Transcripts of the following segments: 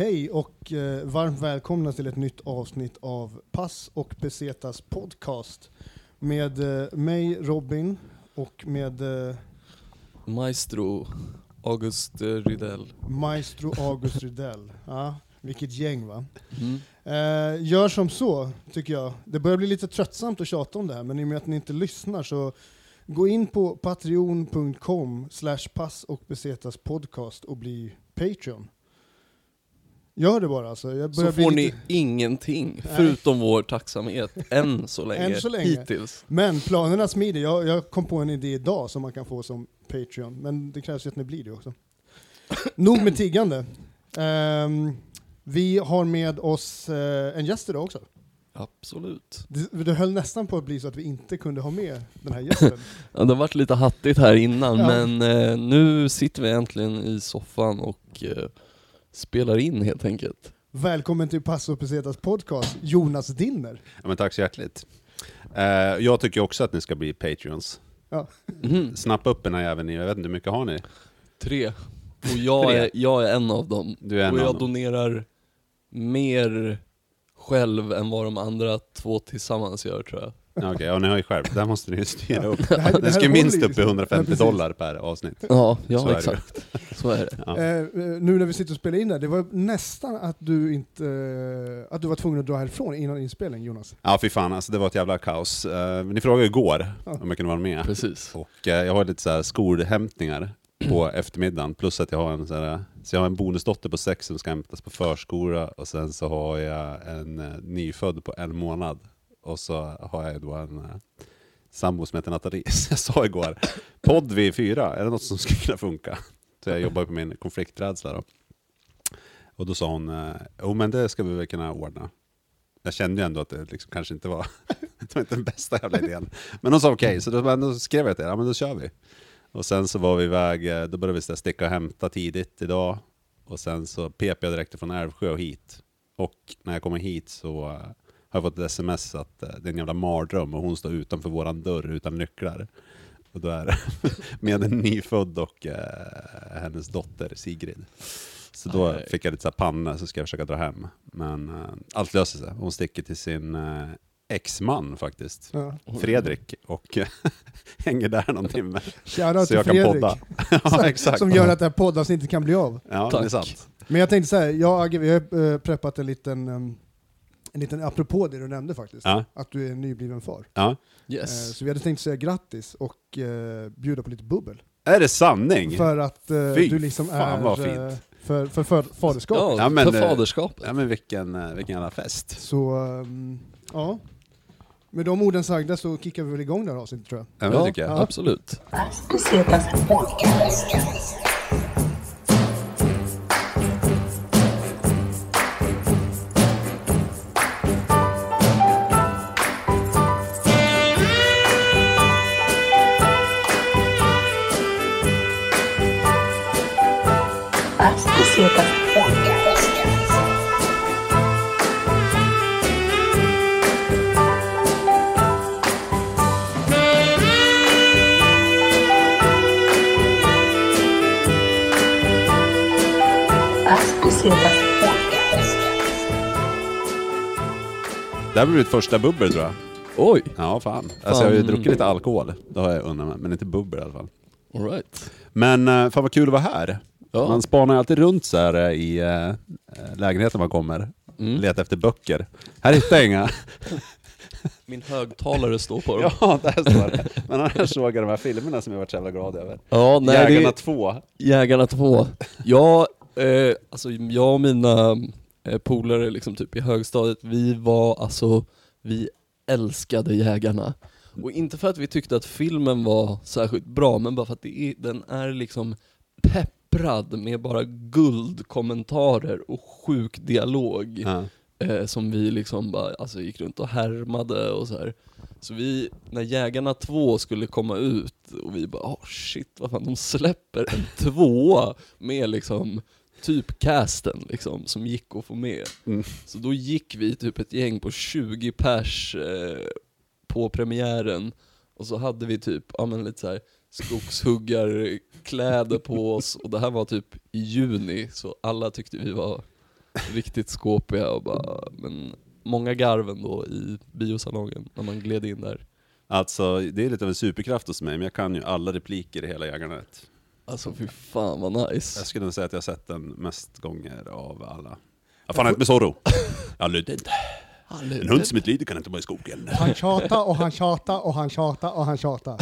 Hej och eh, varmt välkomna till ett nytt avsnitt av Pass och Pesetas podcast med eh, mig Robin och med eh, Maestro August eh, Rydell. Maestro August Rydell. Ja, vilket gäng va? Mm. Eh, gör som så, tycker jag. Det börjar bli lite tröttsamt att tjata om det här, men i och med att ni inte lyssnar så gå in på patreon.com slash pass och besetas podcast och bli Patreon. Gör det bara alltså. Jag Så får lite... ni ingenting, förutom vår tacksamhet, än så länge, Än så länge. hittills. Men planerna smider. Jag, jag kom på en idé idag som man kan få som Patreon, men det krävs ju att ni blir det också. Nog med tiggande. Ehm, vi har med oss eh, en gäst idag också. Absolut. Det, det höll nästan på att bli så att vi inte kunde ha med den här gästen. Ja, det har varit lite hattigt här innan, Ja. men eh, nu sitter vi äntligen i soffan och eh, spelar in helt enkelt. Välkommen till Passo Pesetas podcast, Jonas Dinner. Ja, men tack så hjärtligt. Eh, jag tycker också att ni ska bli Patreons. Ja. Mhm. Snappa upp den här jäveln, jag vet inte hur mycket har ni? Tre. Och jag Tre. är, jag är en av dem. Du är en och av jag dem. donerar mer själv än vad de andra två tillsammans gör tror jag. Ja, Okej, ja, ni har ju skärpt. Där måste ni styra upp. Det här- det Den ska ju minst ju upp i liksom. 150 Ja, precis. dollar per avsnitt. Ja, Så ja är det. exakt. Så är det. Ja. Eh, eh, nu när vi sitter och spelar in det, det var nästan att du inte eh, att du var tvungen att dra härifrån innan inspelning, Jonas. Ja, fy fan alltså, det var ett jävla kaos. Eh, ni frågade ju igår Ja. om jag kunde vara med. Precis. Och eh, jag har lite så här skolhämtningar på eftermiddagen, plus att jag har en, så här, så jag har en bonusdotter på sex som ska hämtas på förskola, och sen så har jag en eh, nyfödd på en månad. Och så har jag då en eh, sambo som heter Nathalie. Så jag sa igår, podd vid fyra, är det något som skulle kunna funka? Så jag jobbar på min konflikträdsla då. Och då sa hon, eh, jo men det ska vi väl kunna ordna. Jag kände ju ändå att det liksom kanske inte var, det var inte den bästa jävla idén. Men hon sa okej, så då, då skrev jag till henne, ja men då kör vi. Och sen så var vi iväg, eh, då började vi så sticka och hämta tidigt idag. Och sen så pep jag direkt från Älvsjö och hit. Och när jag kommer hit så eh, har jag fått ett sms att eh, det är en jävla mardröm och hon står utanför våran dörr utan nycklar. Och då är det med en nyfödd och eh, hennes dotter Sigrid. Så då Aj. fick jag lite så här panna så ska jag försöka dra hem. Men eh, allt löser sig. Hon sticker till sin eh, exman faktiskt. Ja. Fredrik och hänger där någon timme. Shoutout Så till jag kan Fredrik, podda. ja, exakt. som gör att det här poddavsnittet kan bli av. Ja, det är Tack. sant. Men jag tänkte så här, jag vi har eh, preppat en liten, um, en liten, apropå det du nämnde faktiskt, Ja. att du är nybliven far. Ja. Eh, Yes. så vi hade tänkt säga grattis och eh, bjuda på lite bubbel. Är det sanning? För att eh, Fy du liksom fan, är eh, för, för, för faderskap. Ja, Ja, men, för eh, faderskapet. Ja men vilken, eh, vilken jävla fest. Så, ehm, ja. Med de orden sagda så kickar vi väl igång det här avsnittet tror jag. Ja, men det tycker jag. absolut. Det här blir mitt första bubbel tror jag. Oj, Ja fan. Alltså jag har ju Fan. druckit lite alkohol. Det har jag undan mig. Men inte bubbel i alla fall. alright. Men eh, fan vad kul att vara här. Ja. Man spanar ju alltid runt så här eh, i eh, lägenheten man kommer. Mm. Letar efter böcker. Här hittar jag inga. Min högtalare står på dem. ja, där står det. Men annars såg jag de här filmerna som jag varit så jävla glad över. Ja, nej, Jägarna det, 2. Jägarna 2. Ja, eh, alltså jag och mina polare liksom typ i högstadiet, vi var alltså, vi älskade Jägarna. Och inte för att vi tyckte att filmen var särskilt bra, men bara för att är, den är liksom pepprad med bara guldkommentarer och sjuk dialog. Ja. eh, som vi liksom bara, alltså gick runt och härmade och så här. Så vi, när Jägarna 2 skulle komma ut och vi bara oh shit vad fan, de släpper en tvåa med liksom typ casten liksom, som gick att få med. Mm. Så då gick vi typ ett gäng på 20 pers eh, på premiären och så hade vi typ, ja men lite så här skogshuggarkläder på oss och det här var typ i juni så alla tyckte vi var riktigt skåpiga och bara, men många garven då i biosalongen när man gled in där. Alltså, det är lite av en superkraft hos mig, men jag kan ju alla repliker i hela Jägarnet. Alltså fy fan vad nice. Jag skulle nog säga att jag har sett den mest gånger av alla. Vad fan hänt med Zorro? Jag lydde inte. En hund som inte lyder kan inte vara i skogen. Han tjatar och han tjatar och han tjatar och han tjatar.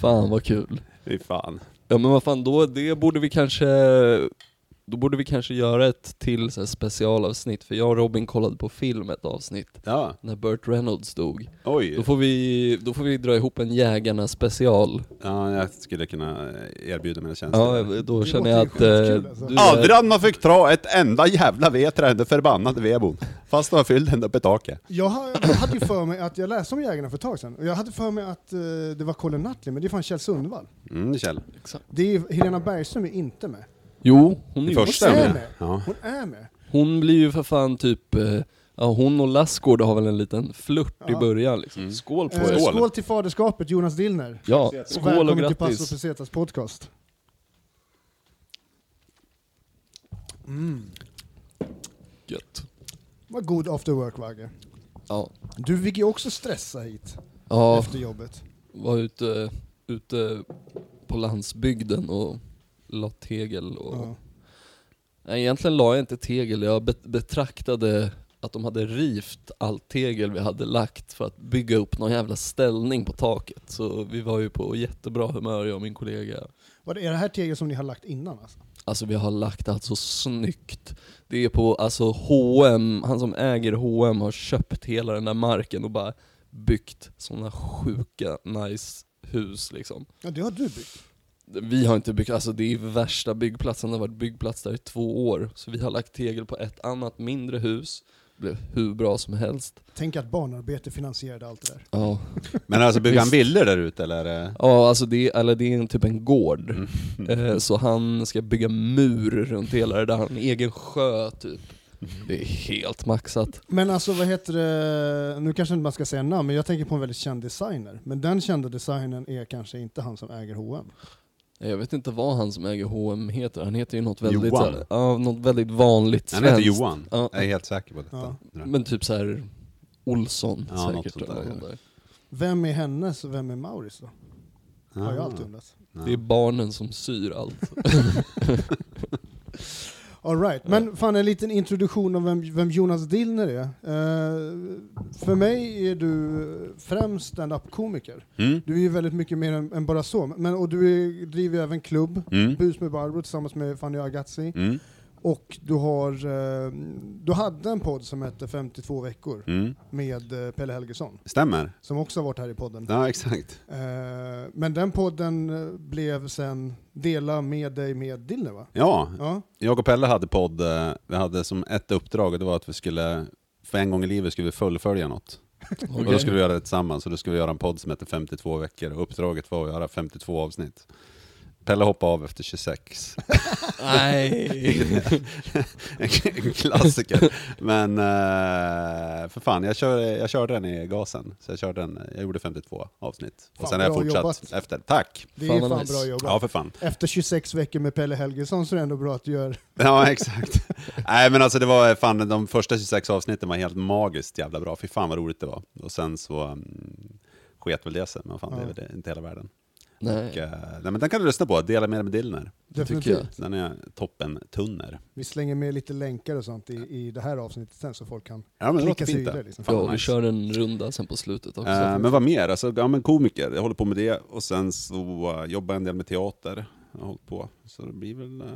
Fan vad kul. Fy fan. Ja men vad fan, då, det borde vi kanske, då borde vi kanske göra ett till så här specialavsnitt, för jag och Robin kollade på film ett avsnitt, Ja, när Burt Reynolds dog. oj. Då får vi, då får vi dra ihop en Jägarna special. Ja, jag skulle kunna erbjuda mina tjänster. Ja, då Det känner jag att eh, skitkul, alltså. du är, Aldrig hade man fick dra ett enda jävla vedträ, den förbannade vedbon. Fast de var fylld ända upp i taket. Jag ha- jag hade ju för mig att, jag läste om Jägarna för ett tag sedan, och jag hade för mig att eh, det var Colin Nutley, men det är fan Kjell Sundvall. Mm, Kjell. Exakt. Det är, Helena Bergström är inte med. Jo, hon ju första Hon är med. Ja. Hon är med. Hon blir ju för fan typ, eh, ja hon och Lassgård har väl en liten flört i Ja. början liksom. Mm. Skål på Eh, er! Skål. skål till faderskapet Jonas Dillner. Ja, Och skål och välkommen till Passo grattis! Pesetas podcast. Gött. Vad god after work Vagge. Ja. Du fick ju också stressa hit Ja, efter jobbet. var ute, ute på landsbygden och la tegel och... Ja. Nej, egentligen la jag inte tegel, jag bet- betraktade att de hade rivt allt tegel vi hade lagt för att bygga upp någon jävla ställning på taket. Så vi var ju på jättebra humör jag och min kollega. Var det, är det här tegel som ni har lagt innan alltså? Alltså vi har lagt allt så snyggt. Det är på, alltså H&M, han som äger H&M har köpt hela den där marken och bara byggt sådana sjuka nice hus liksom. Ja, det har du byggt. Vi har inte byggt, alltså det är värsta byggplatsen, det har varit byggplats där i två år. Så vi har lagt tegel på ett annat mindre hus, det blev hur bra som helst. Tänk att barnarbete finansierade allt det där. Ja, Men alltså bygger han villor där ute eller? ja alltså det, eller det är en, typ en gård. Mm. Eh, Så han ska bygga mur runt hela det där, han har en egen sjö typ. Det är helt maxat. Men alltså vad heter det, nu kanske inte man ska säga namn, men jag tänker på en väldigt känd designer. Men den kända designern är kanske inte han som äger H&M. Jag vet inte vad han som äger H&M heter, han heter ju något väldigt, Johan. ja, något väldigt vanligt Han svenskt. heter Johan. Ja. Jag är helt säker på detta. Men typ så här Olsson Ja, något säkert. sånt där, ja. något där. Vem är hennes och vem är Maurits då? Har jag Ah. alltid undrat. Det är barnen som syr allt. All right. Men fan en liten introduktion om vem, vem Jonas Dillner är. Eh, för mig är du främst stand-up-komiker. Mm. Du är ju väldigt mycket mer än, än bara så. Men, och du är, driver även klubb, Mm. Bus med Barbro tillsammans med Fanny Agazzi. Mm. Och du, har, eh, du hade en podd som hette 52 veckor Mm. med eh, Pelle Helgesson, Stämmer. som också har varit här i podden. Ja, exakt. Eh, men den podden blev sen Dela med dig med Dillner va? Ja, Ja. jag och Pelle hade podd, vi hade som ett uppdrag och det var att vi skulle, för en gång i livet skulle vi fullfölja något. Och då skulle vi göra det tillsammans, och då skulle vi göra en podd som heter 52 veckor, och uppdraget var att göra 52 avsnitt. Pelle hoppade av efter 26. Nej! en klassiker. Men eh, för fan, jag, kör, jag körde den i gasen. Så jag, körde den, jag gjorde 52 avsnitt. Fan, och sen har jag fortsatt jobbat. efter. Tack! Det Fan är fan nice. bra jobbat. Ja, för fan. Efter 26 veckor med Pelle Helgesson så är det ändå bra att du gör... Ja, exakt. Nej men alltså det var fan, de första 26 avsnitten var helt magiskt jävla bra. Fy fan vad roligt det var. Och sen så um, sket väl det sig, men fan det är Ja. väl inte hela världen. Och, Nej, eh, nej men den kan du lyssna på, Dela med dig med Dillner. det tycker jag. Definitivt. Den är toppen tunner. Vi slänger med lite länkar och sånt i, i det här avsnittet sen så folk kan Ja men det klicka sig fint vidare. det. Liksom. Fan, Ja, vi nice. kör en runda sen på slutet också. Eh, men vad mer? Alltså, ja, men komiker, jag håller på med det och sen så uh, jobbar jag en del med teater. Jag har hållit på. Så det blir väl uh,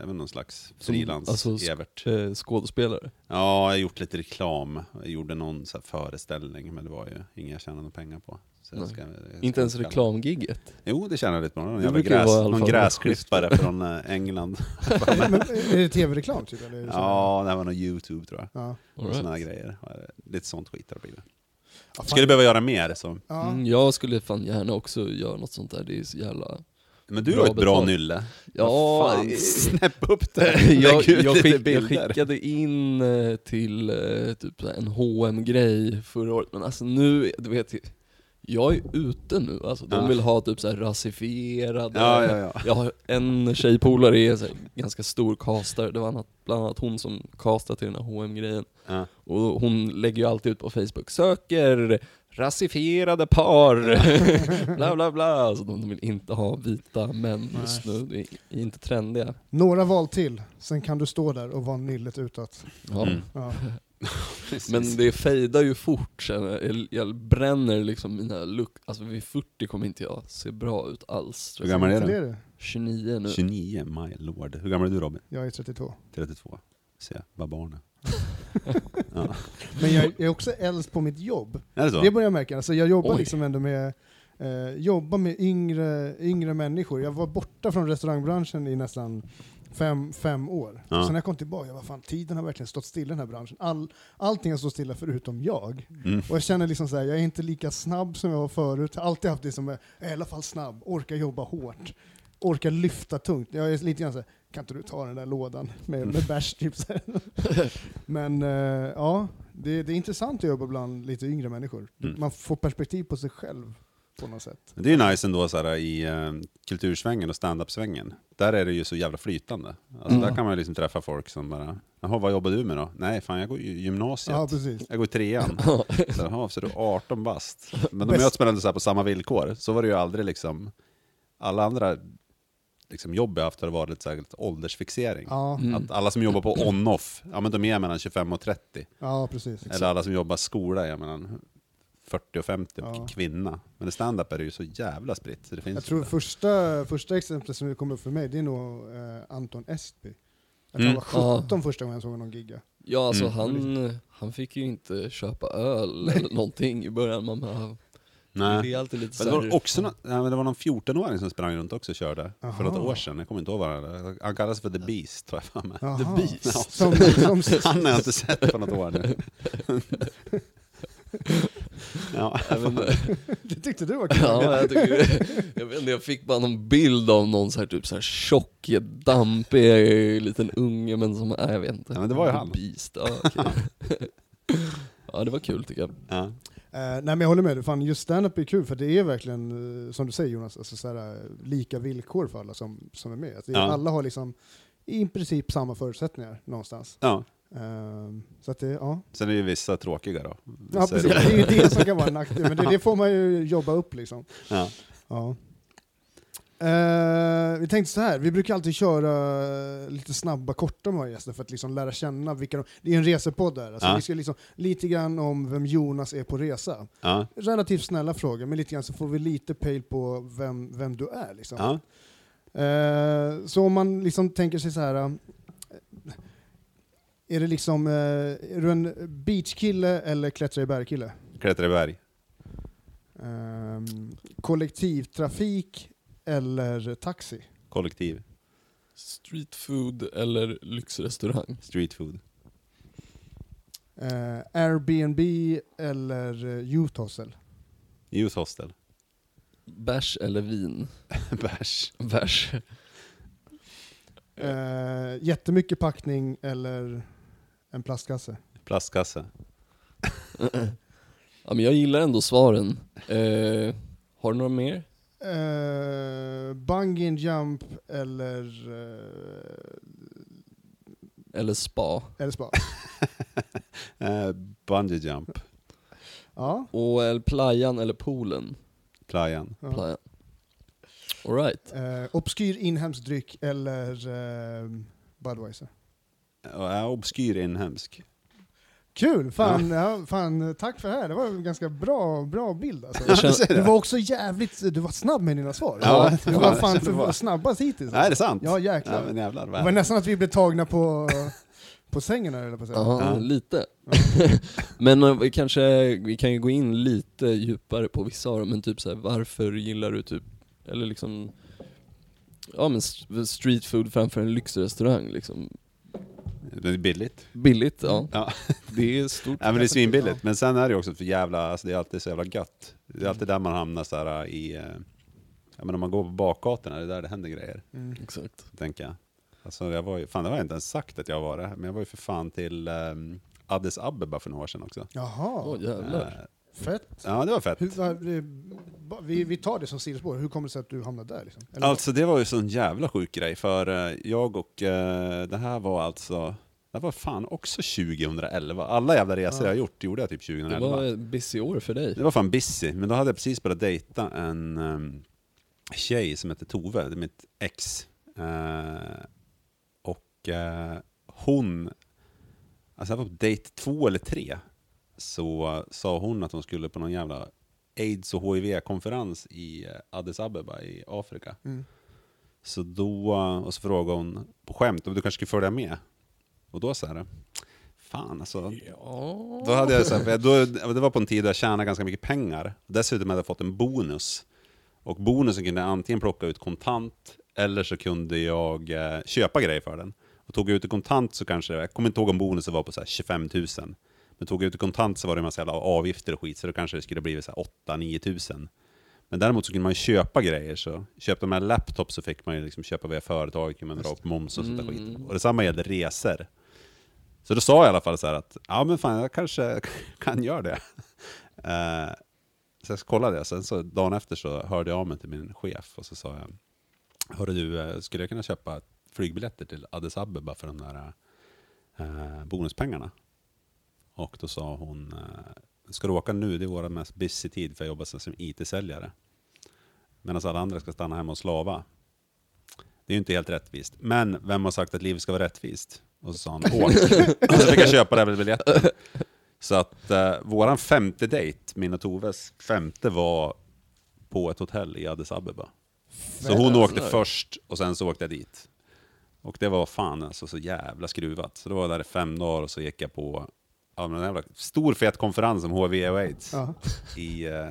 även någon slags Som- frilans alltså, sk- Evert. Eh, skådespelare. Ja, jag har gjort lite reklam. Jag gjorde någon så här föreställning, men det var ju inga jag tjänade några pengar på. Så jag Nej. ska, jag ska Inte ens reklamgigget. Jo, det tjänade lite på. Någon jävla gräs, någon gräsklippare från eh, England. Men, är det tv-reklam typ? Eller ja, det här var nog YouTube tror jag. ja. All Och Såna här right. grejer. Ja, Lite sånt skit har det. Ja. Skulle behöva göra mer så. Ja. Mm, jag skulle fan gärna också göra något sånt där, det är så jävla... Men du Bra har ett bra nylle. Ja, fan, snäpp upp det. jag, jag, skick, jag skickade in eh, till eh, typ en hm grej förra året, men alltså nu, du vet, Jag är ute nu, alltså de Ja. vill ha typ såhär rasifierade Ja, ja, ja. Jag har en tjejpolare är så här, ganska stor castare, det var annat, bland annat hon som castade till den här hm grejen Ja. Och hon lägger ju alltid ut på Facebook, söker rasifierade par, bla bla bla. Alltså de de vill inte ha vita män just nu, det är inte trendiga. Några val till, sen kan du stå där och vara nyllet utåt. Ja. Mm. Ja. Men det fejdar ju fort jag, jag bränner liksom mina look, alltså vid 40 kommer inte jag se bra ut alls. Hur gammal är du? det du? 29 nu. 29, my lord. Hur gammal är du Robin? Jag är 32. 32. Se, vad barn är. ja. Men jag är också äldst på mitt jobb. Är det så? Det börjar jag märka. Alltså jag jobbar Oj. liksom ändå med, eh, jobbar med yngre, yngre människor. Jag var borta från restaurangbranschen i nästan fem, fem år. Ja. Sen när jag kom tillbaka, jag fan, tiden har verkligen stått stilla i den här branschen. All, allting har stått stilla förutom jag. Mm. Och jag känner liksom så här, jag är inte lika snabb som jag var förut. Jag har alltid haft det som, är, jag är i alla fall snabb, orkar jobba hårt, orkar lyfta tungt. Jag är lite grann så här, kan inte du ta den där lådan med, med bärs? Typ. Men eh, ja, det, det är intressant att jobba bland lite yngre människor. Mm. Man får perspektiv på sig själv på något sätt. Det är ju nice ändå så här, i uh, kultursvängen och standup-svängen. Där är det ju så jävla flytande. Alltså, Mm. Där kan man ju liksom träffa folk som bara, jaha vad jobbar du med då? Nej fan jag går i gymnasiet. Ja, precis. Jag går i trean. Så, jaha, så du är 18 bast. Men de Bäst. möts man ändå så här på samma villkor. Så var det ju aldrig liksom, alla andra liksom, jobb jag haft har varit så här, lite åldersfixering. Ja, Mm. Att alla som jobbar på on-off, ja men de är mellan 25 och 30. ja precis. Eller alla som jobbar skola är mellan 40 och 50 och Ja. kvinna. Men i stand-up är det ju så jävla spritt. Så det finns Jag tror första, första exemplet som kom upp för mig, det är nog eh, Anton Estby. Jag tror Mm. var Ja. 17 första gången jag såg honom gigga. Ja alltså Mm. han, han fick ju inte köpa öl eller någonting i början, man bara, Nej. det är alltid lite Men det var också ja, men det var någon 14-åring som sprang runt också och körde för Aha. något år sedan. Jag kommer inte ihåg vad han Han kallas för The Beast tror jag för mig. The Beast. Som, som, Han har jag inte sett på något år nu. ja. inte, det tyckte du var kul? ja, jag, tycker, jag vet inte, jag fick bara någon bild av någon så här, typ så här tjock, dampig liten unge men som, nej jag vet inte. Ja, men det var ju han. Beast, ja, okej. ja det var kul tycker jag. Ja. Eh, nej men jag håller med, fan, just stand-up är kul för det är verkligen, eh, som du säger Jonas, alltså, såhär, eh, lika villkor för alla som, som är med. Det, Ja. Alla har liksom i princip samma förutsättningar någonstans. ja. Ehm, så att det, ja. Sen är ju vissa tråkiga då. ja Vissa är precis, det roliga. är ju det som kan vara en nackdel, men det, det får man ju jobba upp liksom. Ja. Ja. Eh, vi tänkte så här, vi brukar alltid köra lite snabba, korta med våra gäster för att liksom lära känna vilka de, Det är en resepodd där, alltså Ja. vi ska liksom, lite grann om vem Jonas är på resa. Ja. Relativt snälla frågor, men lite grann så får vi lite pejl på vem, vem du är. Liksom. Ja. Eh, så om man liksom tänker sig så här. Eh, Är det liksom, eh, är du en beachkille eller klättra i bergkille? Klättra i berg. Ehm, kollektivtrafik eller taxi? Kollektiv. Street food eller lyxrestaurang? Street food. Eh, Airbnb eller uh, youth hostel? Youth hostel. Bärs eller vin? Bärs. Bärs. Uh, jättemycket packning eller en plastkasse? Plastkasse. Ja men jag gillar ändå svaren. Eh, har du några mer? Uh, bungee jump eller, eh, Eller spa? eller spa? Eh, bungee jump. ja. Och eller playan eller poolen? Playan. ja. Playan. Alright. Eh, obskyr inhemsk dryck eller eh, Budweiser? Och är obskyr inhemsk. Kul! Fan, ja. fan, tack för det här. Det var en ganska bra, bra bild alltså. Du var också jävligt, du var snabb med dina svar. Ja, du det var fan det för var- snabbast hittills. Nej, är det sant? Ja Ja, jäklar. men jävlar. det var nästan att vi blev tagna på, på sängen här, eller på säga. Ja, Ja. lite. men eh, vi kanske, vi kan ju gå in lite djupare på vissa av dem, men typ så här, varför gillar du typ, eller liksom, ja men st- street food framför en lyxrestaurang liksom. Det är billigt. Billigt, ja. Ja. Det är stort. Ja, men det är svinbilligt. Men sen är det också för jävla, alltså det är alltid så jävla gött. Det är alltid där man hamnar så här i, eh, ja men om man går på bakgatorna, det är där det händer grejer, Mm. Exakt. tänker jag. Alltså jag var ju, fan det har jag inte ens sagt att jag var det, men jag var ju för fan till um, Addis Abeba för några år sedan också. Jaha. Åh jävlar. Eh, Fett. Ja, det var fett. Hur, va- det- ba- vi, vi tar det som sidospår, hur kommer det sig att du hamnade där? Liksom? Eller- Alltså det var ju sån jävla sjuk grej, för eh, jag och eh, det här var alltså, det var fan också 2011. Alla jävla resor Ja. jag gjort gjorde jag typ Det 2011. var ett busy år för dig. Det var fan busy, men då hade jag precis börjat dejta en um, tjej som hette Tove, det är mitt ex. Eh, och eh, hon, alltså jag var på dejt två eller tre, så sa hon att hon skulle på någon jävla aids och hiv-konferens i eh, Addis Abeba i Afrika. Mm. Så då, eh, och så frågade hon på skämt om du kanske skulle följa med. Och då sa jag, fan alltså, Ja. då hade jag så här, då, det var på en tid då jag tjänade ganska mycket pengar. Dessutom hade jag fått en bonus. Och bonusen kunde jag antingen plocka ut kontant, eller så kunde jag eh, köpa grejer för den. Och tog jag ut det kontant så kanske, jag kommer inte ihåg om bonusen var på så här 25 000. Men tog jag ut det kontant så var det en massa jävla avgifter och skit, så då kanske det skulle blivit så här 8-9 tusen. Men däremot så kunde man ju köpa grejer, så köpte man en laptop så fick man ju liksom köpa via företag, kunde man dra upp moms och sånt där skit. Och detsamma gällde resor. Så då sa jag i alla fall så här att, ja men fan jag kanske kan göra det. Eh, så jag kollade jag, sen så dagen efter så hörde jag av mig till min chef och så sa jag, hörru du, eh, skulle jag kunna köpa flygbiljetter till Addis Abeba för de där eh, bonuspengarna? Och då sa hon, eh, ska du åka nu? Det är vår mest busy tid för jag jobbar som IT-säljare. Medan alla andra ska stanna hemma och slava. Det är ju inte helt rättvist. Men vem har sagt att livet ska vara rättvist? Och så sa han, åk. och så fick jag köpa den biljetten. Så att eh, våran femte dejt, min och Toves femte, var på ett hotell i Addis Abeba. Så hon åkte först och sen så åkte jag dit. Och det var fan alltså så jävla skruvat. Så då var jag där i fem dagar och så gick jag på ja, men en jävla stor fet konferens om HIV och aids. Ja. I, eh,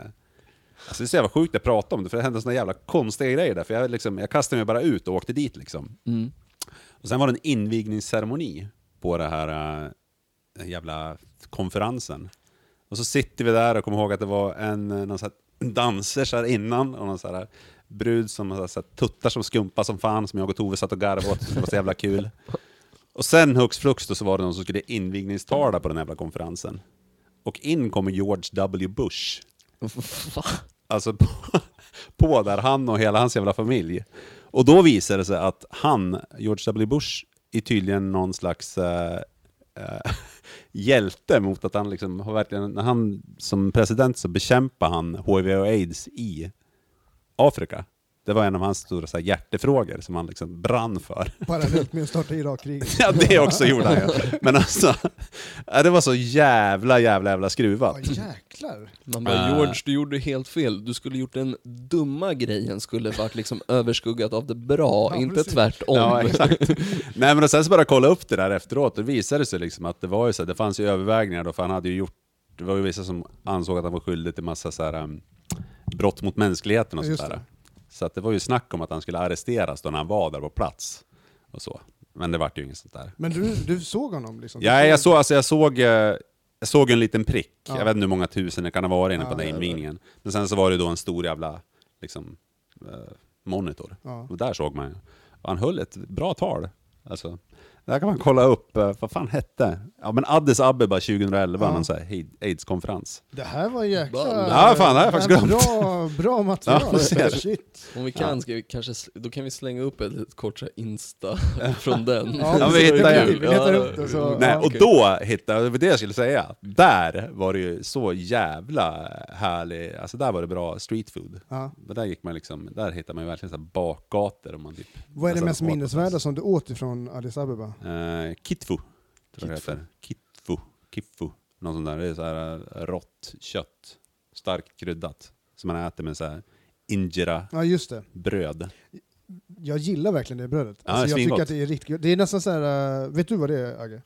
alltså det är så jävla sjukt att prata om det, för det hände såna jävla konstiga grejer där. För jag, liksom, jag kastade mig bara ut och åkte dit liksom. Mm. Och sen var det en invigningsceremoni på det här äh, jävla konferensen. Och så sitter vi där och kommer ihåg att det var en eh, någon så här danser så här innan och någon så här brud som har så här tuttar som skumpa som fan som jag och Tove satt och garvade åt. Det var så jävla kul. Och sen hux flux då så var det någon som skulle invigningstala på den jävla konferensen. Och in kommer George W. Bush. Va? Alltså på, på där, han och hela hans jävla familj. Och då visade det sig att han, George W. Bush, är tydligen någon slags eh, eh, hjälte mot att han liksom har verkligen, när han som president så bekämpar han HIV och aids i Afrika. Det var en av hans stora så här, hjärtefrågor som han liksom brann för. Parallellt med att starta Irakkriget. Ja, det också gjorde han ju. Men alltså, ja, det var så jävla, jävla, jävla Ja, skruvat. jäklar. Man bara, Äh. George, du gjorde helt fel. Du skulle gjort den dumma grejen, skulle varit liksom överskuggat av det bra, Ja, inte precis. tvärtom. Ja, exakt. Nej men och sen så bara kolla upp det där efteråt, det visade sig liksom att det var ju så, det fanns ju övervägningar då, för han hade ju gjort, det var ju vissa som ansåg att han var skyldig till massa så här, um, brott mot mänskligheten och Ja, sånt just där. det. Så att det var ju snack om att han skulle arresteras då när han var där på plats. Och så. Men det vart ju inget sånt där. Men du, du såg honom liksom? Ja, jag, såg, alltså, jag, såg, eh, jag såg en liten prick, Ja. jag vet inte hur många tusen det kan ha varit inne på Ja, den invigningen. Men sen så var det då en stor jävla liksom, eh, monitor. Ja. Och där såg man ju. Han höll ett bra tal. Alltså, där kan man kolla upp, eh, vad fan hette? Ja men Addis Abeba 2011, Ja. någon sån här aid- aids-konferens. Det här var jäkla... Ja, fan, det har jag faktiskt det här glömt. Bra, bra material. Ja. Shit. Om vi kan, ska vi kanske, då kan vi slänga upp ett kort här Insta från den. Ja, Ja, vi, hittar ju. vi letar upp det. Så, Nej, och då hittade, det var det jag skulle säga, där var det ju så jävla härlig, alltså där var det bra street food. Ja. Där gick man liksom, där hittade man ju verkligen så här bakgator och man typ Vad är det nästan mest minnesvärda som du åt ifrån Addis Abeba? Eh, kitfu, tror jag det Kitfu. heter. Kitfu, kiffu, något sånt där. Det är så här eh, rått kött, starkt kryddat, som man äter med så här injera Ja, just det. bröd. Jag gillar verkligen det brödet. Ja, Alltså, det jag tycker svingott. att det är riktigt gott. Det är nästan så här, äh, vet du vad det är Agge?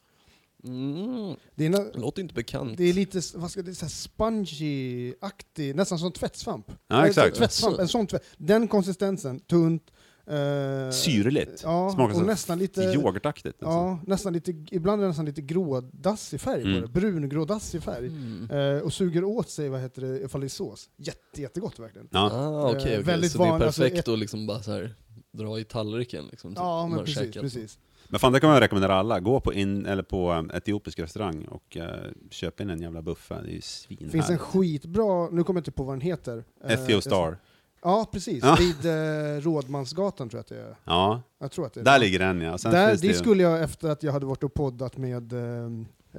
Mm, Det är, na- låter inte bekant. det är lite, vad ska det, så här spongy-aktig, nästan som tvättsvamp. Ja, Eh, exakt. Tvättsvamp, en sån tvätt. Den konsistensen, tunt. Eh, Syrligt. Ja, Smakar och nästan lite... Yoghurtaktigt. Alltså. Ja, nästan lite, ibland är det nästan lite grådassig färg Mm. på det. Brungrådassig färg. Mm. Eh, och suger åt sig, vad heter det, ifall det är sås. Jätte, jättegott verkligen. Ja. Ah, okej, okej. väldigt så det är van- alltså, perfekt ett- att liksom bara så här, dra i tallriken liksom, typ, Ja, men precis, precis. Men fan det kan man rekommendera alla, gå på, in, eller på um, etiopisk restaurang och uh, köp in en jävla buffé, det är ju svinhärligt. finns en skitbra, nu kommer jag inte på vad den heter. Eh, Ethio jag- Star. Ja, precis. Ja. Vid eh, Rådmansgatan tror jag att det är. Ja, Jag tror att det är där ligger den ja. Sen Där, det ju- skulle jag efter att jag hade varit och poddat med eh,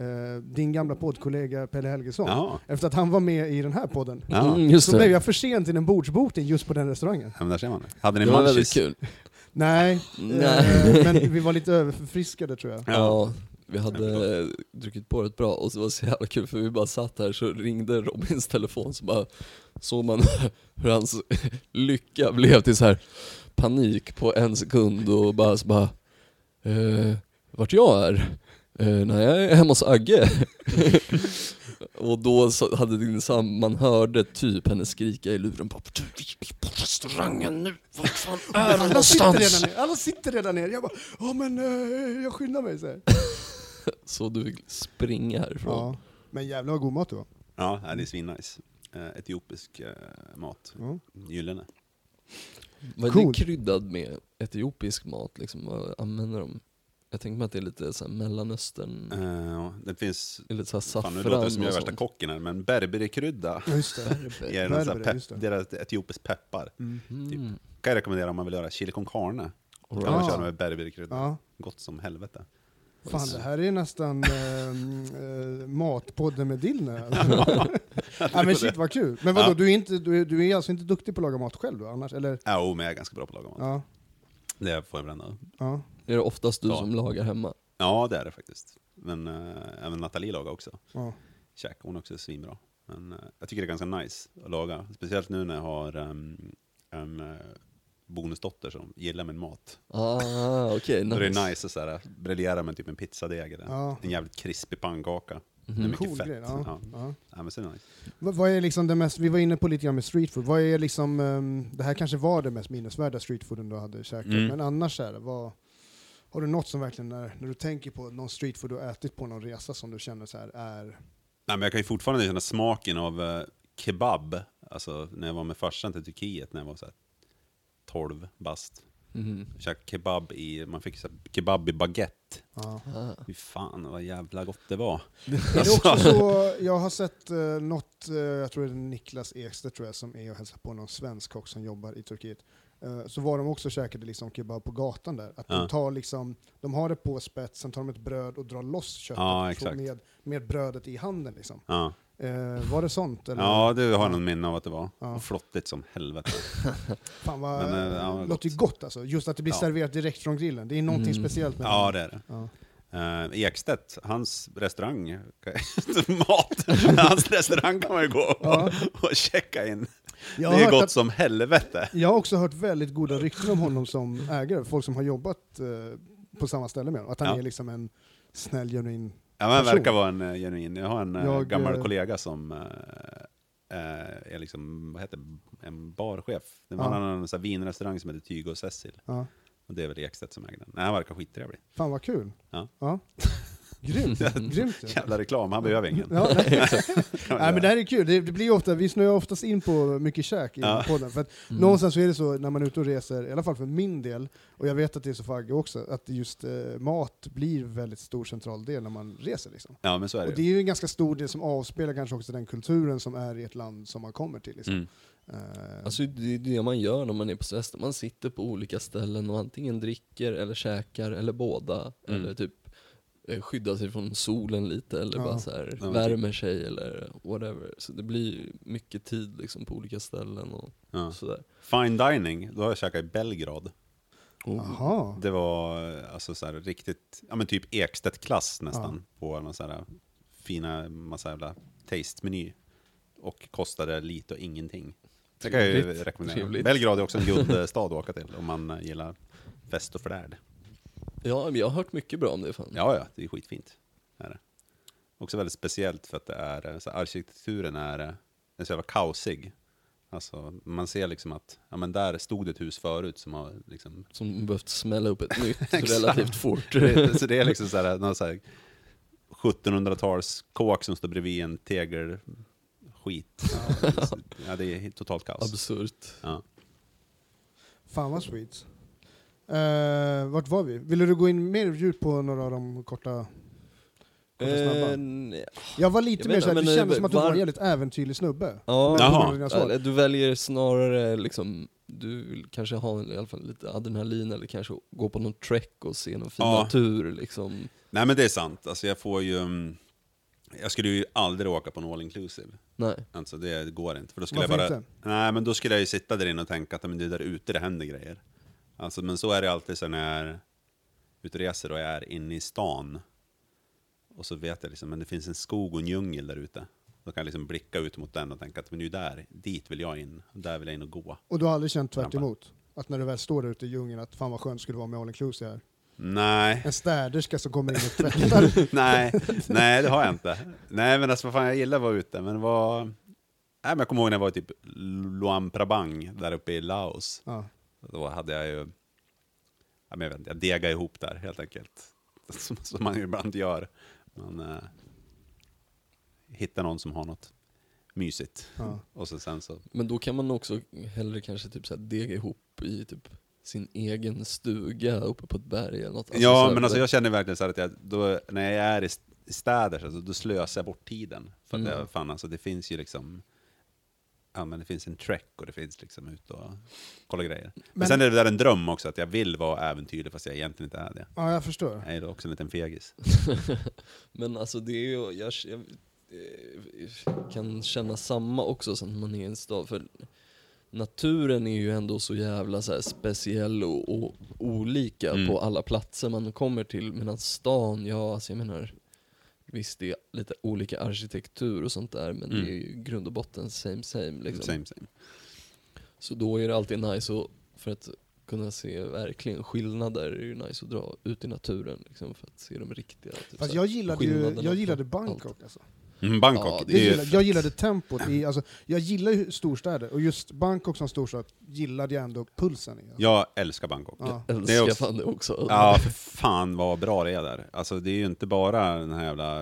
eh, din gamla poddkollega Pelle Helgesson. Ja, Efter att han var med i den här podden. ja. Mm, just Så blev det. jag för sen till en bordsbokning just på den restaurangen. ja men där ser man. Hade ni Det var väldigt munchies? kul. Nej, Nej. eh, men vi var lite överförfriskade tror jag. Ja. Vi hade eh, druckit på rätt bra och det var så jävla kul för vi bara satt här så ringde Robins telefon så bara såg man hur hans lycka blev till så här panik på en sekund och bara så bara eh, vart jag är? Eh, nej jag är hemma hos Agge. och då så hade din sam, man hörde typ henne skrika i luren bara du vi är på restaurangen nu, vart fan är de Alla sitter, redan någonstans? ner, alla sitter redan ner. Jag bara, ja men eh, jag skyndar mig. Så, här. Så du fick springa härifrån. ja. Men jävlar vad god mat det var. Ja, det är svinnice. Uh, etiopisk eh, mat. Ja. Gyllene. Vad är Cool. det kryddad med etiopisk mat liksom? Vad använder de? Jag tänker mig att det är lite så här mellanöstern, Eh, ja, det finns, det lite så här fan nu saffran låter det som jag är värsta kocken här, men berberikrydda Ja, just det. är någon sån pepp, deras etiopisk peppar. Mm. Typ. Mm. Kan jag rekommendera om man vill göra chili con carne. Då All kan man right. köra med berberikrydda. Ja. Gott som helvete. Fan, det här är nästan ehm, eh, matpodden med Dillner. ja, men shit vad kul. Men vadå, Ja. du, är inte, du, är, du är alltså inte duktig på att laga mat själv då, annars? Eller? Ja, oh, men jag är ganska bra på att laga mat. Ja, Det får jag ändå. ja. Är det oftast du Ja. som lagar hemma? Ja, det är det faktiskt. Men äh, även Nathalie lagar också. ja. Käk, hon är också svinbra. Men eh, jag tycker det är ganska nice att laga. Speciellt nu när jag har en uh, bonusdotter som gillar min mat. Ah, Då är det nice. nice att så här, briljera med typ en pizzadeg eller Ja. en jävligt krispig pannkaka. Det är mycket Cool fett. grej. Ja. Ja. Ja. Ja, men så är det nice. Vad, vad är liksom det mest, vi var inne på lite grann med streetfood, vad är liksom, ehm, det här kanske var det mest minnesvärda streetfooden du hade käkat, Mm. men annars är det, vad, har du något som verkligen, när, när du tänker på någon streetfood du har ätit på någon resa som du känner så här är, Nej, men jag kan ju fortfarande känna smaken av eh, kebab. Alltså när jag var med farsan till Turkiet när jag var så här 12 bast. Jag käkade kebab i, man fick så här, kebab i baguette. ja. Ah. Fy fan vad jävla gott det var. Är det också så, jag har sett eh, något, eh, jag tror det är Niklas Ekstedt tror jag, som är och hälsar på någon svensk kock som jobbar i Turkiet. Eh, så var de också och käkade liksom kebab på gatan där. Att Ja. de, tar liksom, de har det på spets, sen tar de ett bröd och drar loss köttet Ja, exakt. med, med brödet i handen. Liksom. Ja, Eh, var det sånt? Eller? ja det har någon minne av att det var. Ja. Flottigt som helvete. Fan vad, Men, eh, ja, låter ju gott. alltså. Just att det blir Ja. serverat direkt från grillen. Det är någonting Mm. speciellt med Ja det är det. Ja. Uh, Ekstedt, hans restaurang, mat, hans restaurang kan man ju gå och, och checka in. Jag, det är gott att, som helvete. jag har också hört väldigt goda rykten om honom som ägare, folk som har jobbat eh, på samma ställe med honom. Att han är liksom en snäll, genuin... Ja, men person. verkar vara en uh, genuin. Jag har en eh, Jag, gammal eh, kollega som eh, eh, är liksom, vad heter en barchef. Det var Ja. En sån vinrestaurang som heter Tygo och Cecil. Ja. Och det är väl Ekstedt som äger den. Nej, han verkar skittrevlig. Fan vad kul. Ja. Ja. Grymt. Grymt. ja. Jävla reklam, han behöver ingen. Ja, nej. Nej, men det här är kul. Det, det blir ofta, vi snöar oftast in på mycket käk i Ja. podden. För att Mm. någonstans så är det så när man är ute och reser, i alla fall för min del, och jag vet att det är så för Agge också, att just eh, mat blir väldigt stor central del när man reser. Liksom. Ja, men så är Och det det ju. är ju en ganska stor del som avspelar kanske också den kulturen som är i ett land som man kommer till. Liksom. Mm. Eh, Alltså det är det man gör när man är på semester, man sitter på olika ställen och antingen dricker eller käkar eller båda. Mm. Eller typ eh, skyddar sig från solen lite eller Ja. bara så här, Ja, men värmer sig eller whatever. Så det blir mycket tid liksom på olika ställen och Ja. sådär. Fine dining, då har jag käkat i Belgrad. Oh. Det var eh, alltså så här, riktigt, ja men typ Ekstedt-klass nästan, på någon sån här fina, massa jävla taste-meny. Och kostade lite och ingenting. Det kan jag ju rekommendera. Trevligt. Belgrad är också en guldstad att åka till om man gillar fest och flärd. Ja, men jag har hört mycket bra om det fan. Ja, ja, det är skitfint. Är det. Också väldigt speciellt för att det är, så arkitekturen är, är så jävla kaosig. Alltså, man ser liksom att, ja men där stod ett hus förut som har liksom Som behövt smälla upp ett nytt Exakt. relativt fort. Det, så det är liksom så här, någon så här 1700-tals kåk som står bredvid en tegelskit. Ja, ja, det är totalt kaos. Absurt. Ja. Fan vad sweet. Eh, vart var vi? Ville du gå in mer djupt på några av de korta, korta snabba? Nej. Jag var lite jag mer såhär, det kändes som att du var en jävligt äventyrlig snubbe. Ja, du väljer snarare liksom, du vill kanske ha i alla fall lite adrenalin eller kanske gå på någon trek och se någon fin Ja. natur liksom. Nej men det är sant, alltså jag får ju... mm, Jag skulle ju aldrig åka på en all inclusive. Nej. Alltså det går inte. För då skulle Varför jag bara... inte? Nej men då skulle jag ju sitta där inne och tänka att men det är där ute det händer grejer. Alltså men så är det alltid så när jag är ute och reser jag är inne i stan. Och så vet jag liksom, men det finns en skog och en djungel där ute. Då kan jag liksom blicka ut mot den och tänka att men det är ju där, dit vill jag in. Där vill jag in och gå. Och du har aldrig känt tvärt emot? Att när du väl står där ute i djungeln, att fan vad skönt skulle vara med all inclusive här. Nej, En städerska som kommer in och tvättar. nej, nej det har jag inte. Nej men alltså vad fan, jag gillar att vara ute, men var... Nej men jag kommer ihåg när jag var i typ Luang Prabang, där uppe i Laos. ja. Då hade jag ju... Jag, vet inte, jag degade ihop där helt enkelt. Som, som man ju ibland gör. Man eh, hittar någon som har något mysigt. Ja. Och så, sen så... Men då kan man också hellre kanske typ så här dega ihop i typ sin egen stuga uppe på ett berg eller något. Alltså så ja men alltså jag känner verkligen så här att jag, då, när jag är i, st- i städer så då slösar jag bort tiden. För att Mm. jag, fan alltså det finns ju liksom... Ja men det finns en trek och det finns liksom ut och kolla grejer. Men, Men- sen är det där en dröm också, att jag vill vara äventyrlig fast jag egentligen inte är det. ja, jag förstår. Jag är också en liten fegis. Men alltså det är ju, jag, jag eh, kan känna samma också sen man är i en stad. För naturen är ju ändå så jävla så här speciell och, och olika Mm. på alla platser man kommer till. Medan stan, ja alltså jag menar Visst det är lite olika arkitektur och sånt där men Mm. det är ju grund och botten same same liksom. Same same. Så då är det alltid nice att, för att kunna se verkligen skillnader, är det ju nice att dra ut i naturen liksom, för att se de riktiga. Typ, Fast jag gillade ju, jag gillade Bangkok alltså. Mm, Bangkok, Ja, Det gillade, jag gillade tempot i, alltså, jag gillar ju storstäder, och just Bangkok som storstad gillade jag ändå pulsen i. Alltså. Jag älskar Bangkok. Ja. Jag Det är älskar också- fan det också. Ja, för fan vad bra det är där. Alltså det är ju inte bara den här jävla,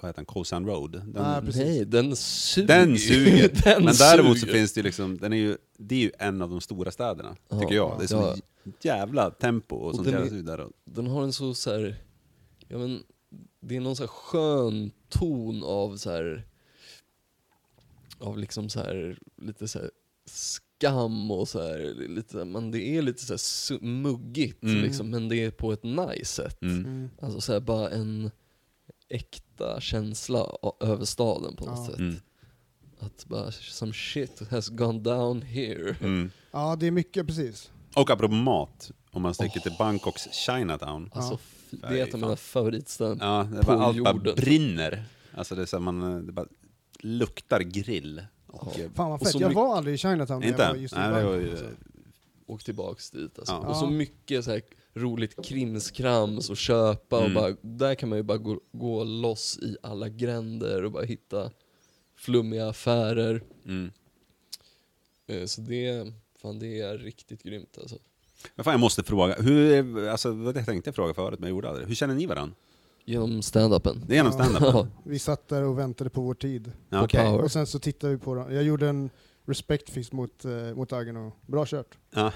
vad heter den, Koh San Road. Den, Nej, precis. Nej, den suger. den suger. den Men däremot så finns det ju liksom, den är ju, det är ju en av de stora städerna, Ja, tycker jag. Det är så ja. jävla tempo och, Och sånt den jävla där. Den har en så, så här, ja men, det är någon så här skön ton av så här, av liksom så här, lite så här skam och så här, lite, men det är lite så här muggigt Mm. liksom, men det är på ett nice sätt. mm. Mm. Alltså så här, bara en äkta känsla över staden på något Ja. sätt. Mm. Att bara, some shit has gone down here. Mm. Ja, det är mycket, precis. Och apropå mat, om man sticker till Bangkoks Chinatown. Alltså, Ja. det är ett av mina favoritställen. Ja, det På bara, allt bara jorden. brinner. Alltså det är så här, man, det bara luktar grill. Och, eh, Fan vad Och fett, jag mycket- var aldrig i Chinatown när Inte? jag var just i Nej, det var ju- alltså. Åk tillbaks dit alltså. Ja. Och så Ja. mycket så här roligt krimskrams att köpa och Mm. bara, där kan man ju bara gå, gå loss i alla gränder och bara hitta flummiga affärer. mm. Eh, Så det, fan det är riktigt grymt alltså. Men fan, jag måste fråga, hur, alltså, jag tänkte jag fråga förut men jag gjorde aldrig. Hur känner ni varandra? Genom stand-upen. Det är genom standup? Ja, Vi satt där och väntade på vår tid. Ja, power. Och sen så tittade vi på den. Jag gjorde en respektfist mot, eh, mot Aggen och bra kört. Ja,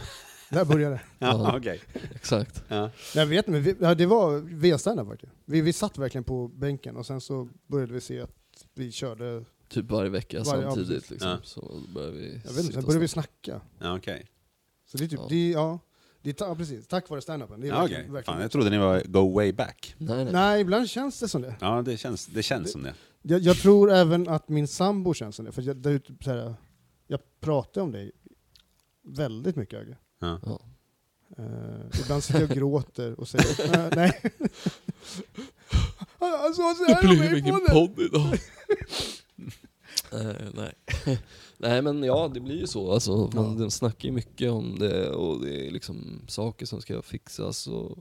Där började det. ja, Ja. okej. Exakt. Ja. Jag vet men vi, ja, det var V-standup faktiskt. Vi, vi satt verkligen på bänken och sen så började vi se att vi körde, Typ varje vecka Varje- samtidigt liksom. Ja. Så då börjar vi jag vet inte, sen började vi snacka. Ja, okej. Så det är typ, Ja. det, ja, det är, ta- ja, precis, tack vare standupen. Det Ja, verkligen- Fan, jag trodde ni var go way back. Nej, nej. Nej, ibland känns det som det. Ja, det känns, det känns som det. Jag, jag tror även att min sambo känns som det, för jag, det är typ så här, jag pratar om dig väldigt mycket Agge. Ja. Ja. Eh, ibland sitter jag och gråter och säger "Eh, nej. alltså, så Det här om blev mig ingen det. podd idag. Eh, nej. Nej men ja, det blir ju så. Alltså, man Ja. de snackar ju mycket om det och det är liksom saker som ska fixas. Och...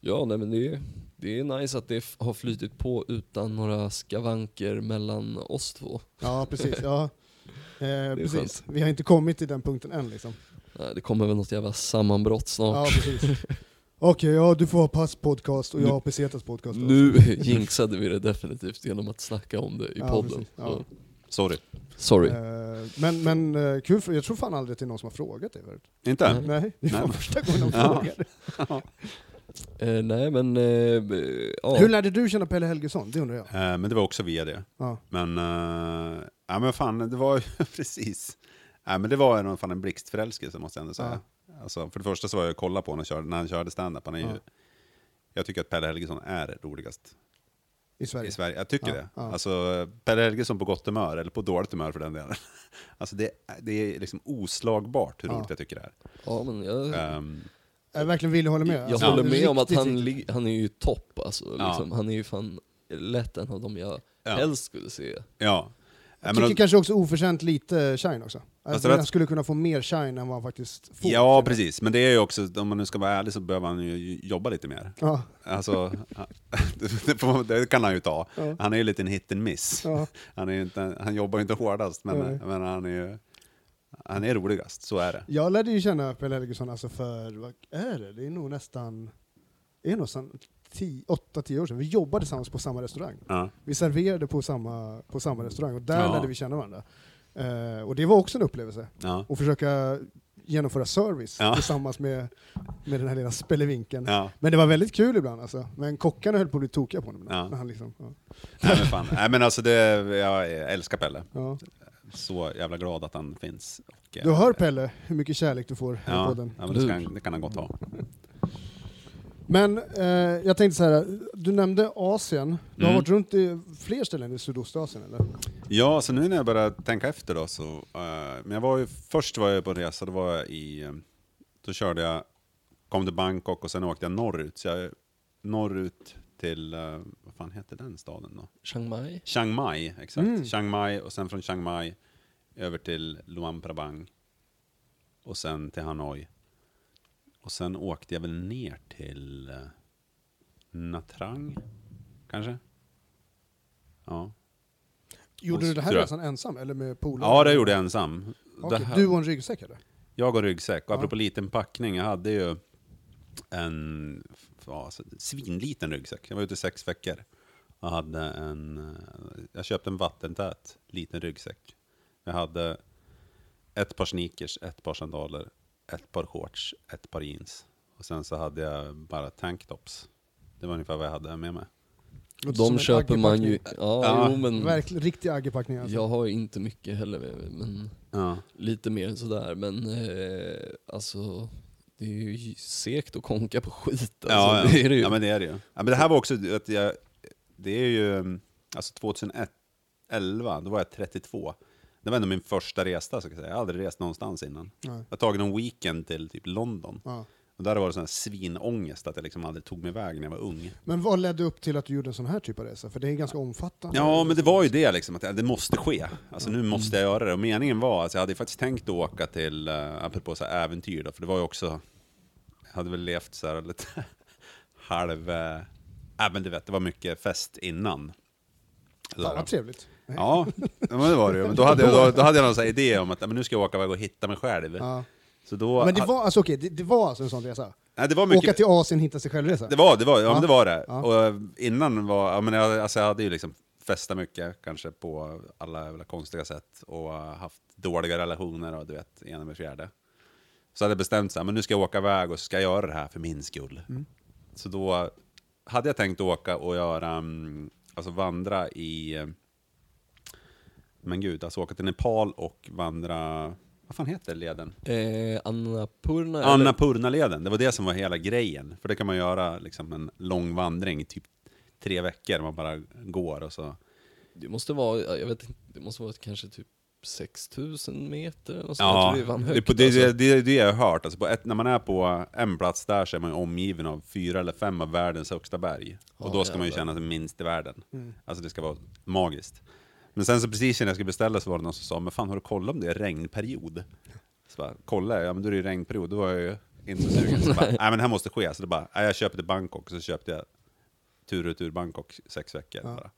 Ja, nej, men det är, det är nice att det har flytit på utan några skavanker mellan oss två. Ja, precis. Ja. Eh, precis. skönt. Vi har inte kommit till den punkten än liksom. Nej, det kommer väl något jävla sammanbrott snart. Ja, precis. Okej, ja du får ha Pass podcast och jag Nu- har Pesetas podcast. Nu jinxade vi det definitivt genom att snacka om det i Ja, podden. precis. Ja. Sorry. Sorry. Eh, men men eh, kul, jag tror fan aldrig att det är någon som har frågat det förut. Inte? Nej. Nej, det var Nej. första gången de Ja. frågade. Eh, nej men, b- ja. Hur lärde du känna Pelle Helgesson? Det undrar jag. Men det var också via det. Ja. Men, uh, ja men fan, det var ju precis. Ja, men det var en, fan en blixtförälskelse måste jag ändå säga. Alltså, för det första så var jag och kollade på honom körde, när han körde stand-up. Han är ju, Ja. Jag tycker att Pelle Helgesson är roligast I Sverige. i Sverige. Jag tycker Ja, det. ja. Alltså, Pelle Helgesson på gott humör, eller på dåligt humör för den delen. Alltså det, det är liksom oslagbart hur Ja. roligt jag tycker det är. ja, men jag, Ehm, Jag verkligen vill hålla med. jag Alltså, håller med om att han, han är ju topp alltså. Ja. Liksom. Han är ju fan lätt en av dem jag Ja. helst skulle se. ja. Jag tycker kanske också oförtjänt lite shine också. Alltså, han skulle kunna få mer shine än vad han faktiskt får. Ja, precis. Men det är ju också, om man nu ska vara ärlig så behöver han ju jobba lite mer. Ja, Alltså, det, kan han ju ta. Ja. Han är ju lite en hit and miss. ja. Han, är inte, han jobbar ju inte hårdast, men, Nej. men han är ju han är roligast, så är det. Jag lärde ju känna Pelle Helgesson alltså för, vad är det? Det är nog nästan, det är nog nästan 8-10 år sedan. Vi jobbade tillsammans på samma restaurang. Ja. Vi serverade på samma, på samma restaurang och där Ja. lärde vi känna varandra. Eh, och det var också en upplevelse. Ja. Att försöka genomföra service Ja. tillsammans med, med den här lilla spelevinken. Ja. Men det var väldigt kul ibland alltså. Men kockarna höll på att bli tokiga på honom. Ja. När han liksom, ja. Nej, men fan. Nej, men alltså det, jag älskar Pelle. Ja. Så jävla glad att han finns. Och, eh, Du hör Pelle hur mycket kärlek du får i Ja, podden. ja men det, ska, det kan han gott ha. Men eh, jag tänkte så här, du nämnde Asien. Du har Mm. varit runt i fler ställen i Sydostasien eller? Ja, så nu när jag börjar tänka efter då så, eh, men jag var ju, först var jag på en resa, då var jag i, eh, då körde jag, kom till Bangkok och sen åkte jag norrut, så jag norrut till, eh, vad fan heter den staden då? Chiang Mai? Chiang Mai, exakt. Mm. Chiang Mai och sen från Chiang Mai över till Luang Prabang. Och sen till Hanoi. Och sen åkte jag väl ner till eh, Nha Trang, kanske? Ja. Gjorde du det här resan ensam eller med polare? ja, det gjorde jag ensam. Det här- Du och en ryggsäck eller? Jag och ryggsäck. Och Ja. apropå liten packning, jag hade ju en ja, alltså, svinliten ryggsäck. Jag var ute i sex veckor. Jag, hade en, eh, jag köpte en vattentät liten ryggsäck. Jag hade ett par sneakers, ett par sandaler, ett par shorts, ett par jeans. Och sen så hade jag bara tanktops. Det var ungefär vad jag hade med mig. Som De köper man ju, ja, Ja, jo men Verkligen, riktig aggepackning alltså. jag har ju inte mycket heller, men Ja. lite mer sådär. Men eh, alltså, det är ju segt att konka på skit. Alltså, ja, ja. Det är det ju. ja, men det är det ju. Ja, men det här var också, att jag, det är ju, alltså 2011, då var jag 32. Det var ändå min första resa, så jag säga. Jag har aldrig rest någonstans innan. Nej. Jag har tagit en weekend till typ London. Ja. Och där var det sån här svinångest att jag liksom aldrig tog mig iväg när jag var ung. Men vad ledde upp till att du gjorde en sån här typ av resa? För det är ganska omfattande. Ja, men det var ju det liksom, att det måste ske. Alltså nu måste jag göra det. Och meningen var, alltså jag hade faktiskt tänkt att åka till, uh, apropå så här äventyr då, för det var ju också, jag hade väl levt så här lite halv, äh, men du vet, det var mycket fest innan. Fan vad trevligt. Ja, men det var det ju. Men då hade jag, då, då hade jag någon sån här idé om att men nu ska jag åka iväg och hitta mig själv. Ja. Så då, Men det var alltså okej, det, det var alltså en sån resa? nej, det var mycket, Åka till Asien, hitta sig själv-resa? Det var det, var, ja. Men det, var det. Ja. Och innan var, ja, men jag, alltså jag hade ju liksom festat mycket, kanske på alla jävla konstiga sätt, och haft dåliga relationer och du vet, ena med fjärde. Så hade jag bestämt sig, men nu ska jag åka iväg och ska jag göra det här för min skull. Mm. Så då hade jag tänkt åka och göra, mm, alltså vandra i, eh, men gud, alltså åka till Nepal och vandra, vad fan heter leden? Eh, Annapurna? Annapurna-leden, det var det som var hela grejen. För det kan man göra liksom en lång vandring i typ tre veckor, man bara går och så. Det måste vara, jag vet inte, det måste vara kanske typ 6000 meter något sånt. Ja, det var det, högt, det, det, alltså. det, det är det jag har hört. Alltså på ett, när man är på en plats där så är man omgiven av fyra eller fem av världens högsta berg. Och Ja, då ska man ju jävlar. känna sig minst i världen. Mm. Alltså det ska vara magiskt. Men sen så precis innan jag skulle beställa så var det någon som sa, men fan har du kollat om det är regnperiod? Så bara, kolla, ja men då är det ju regnperiod, då var jag ju inte så sugen. Så bara, nej men det här måste ske. Så det bara, nej, jag köper till Bangkok, och så köpte jag tur och tur Bangkok sex veckor Ja. bara.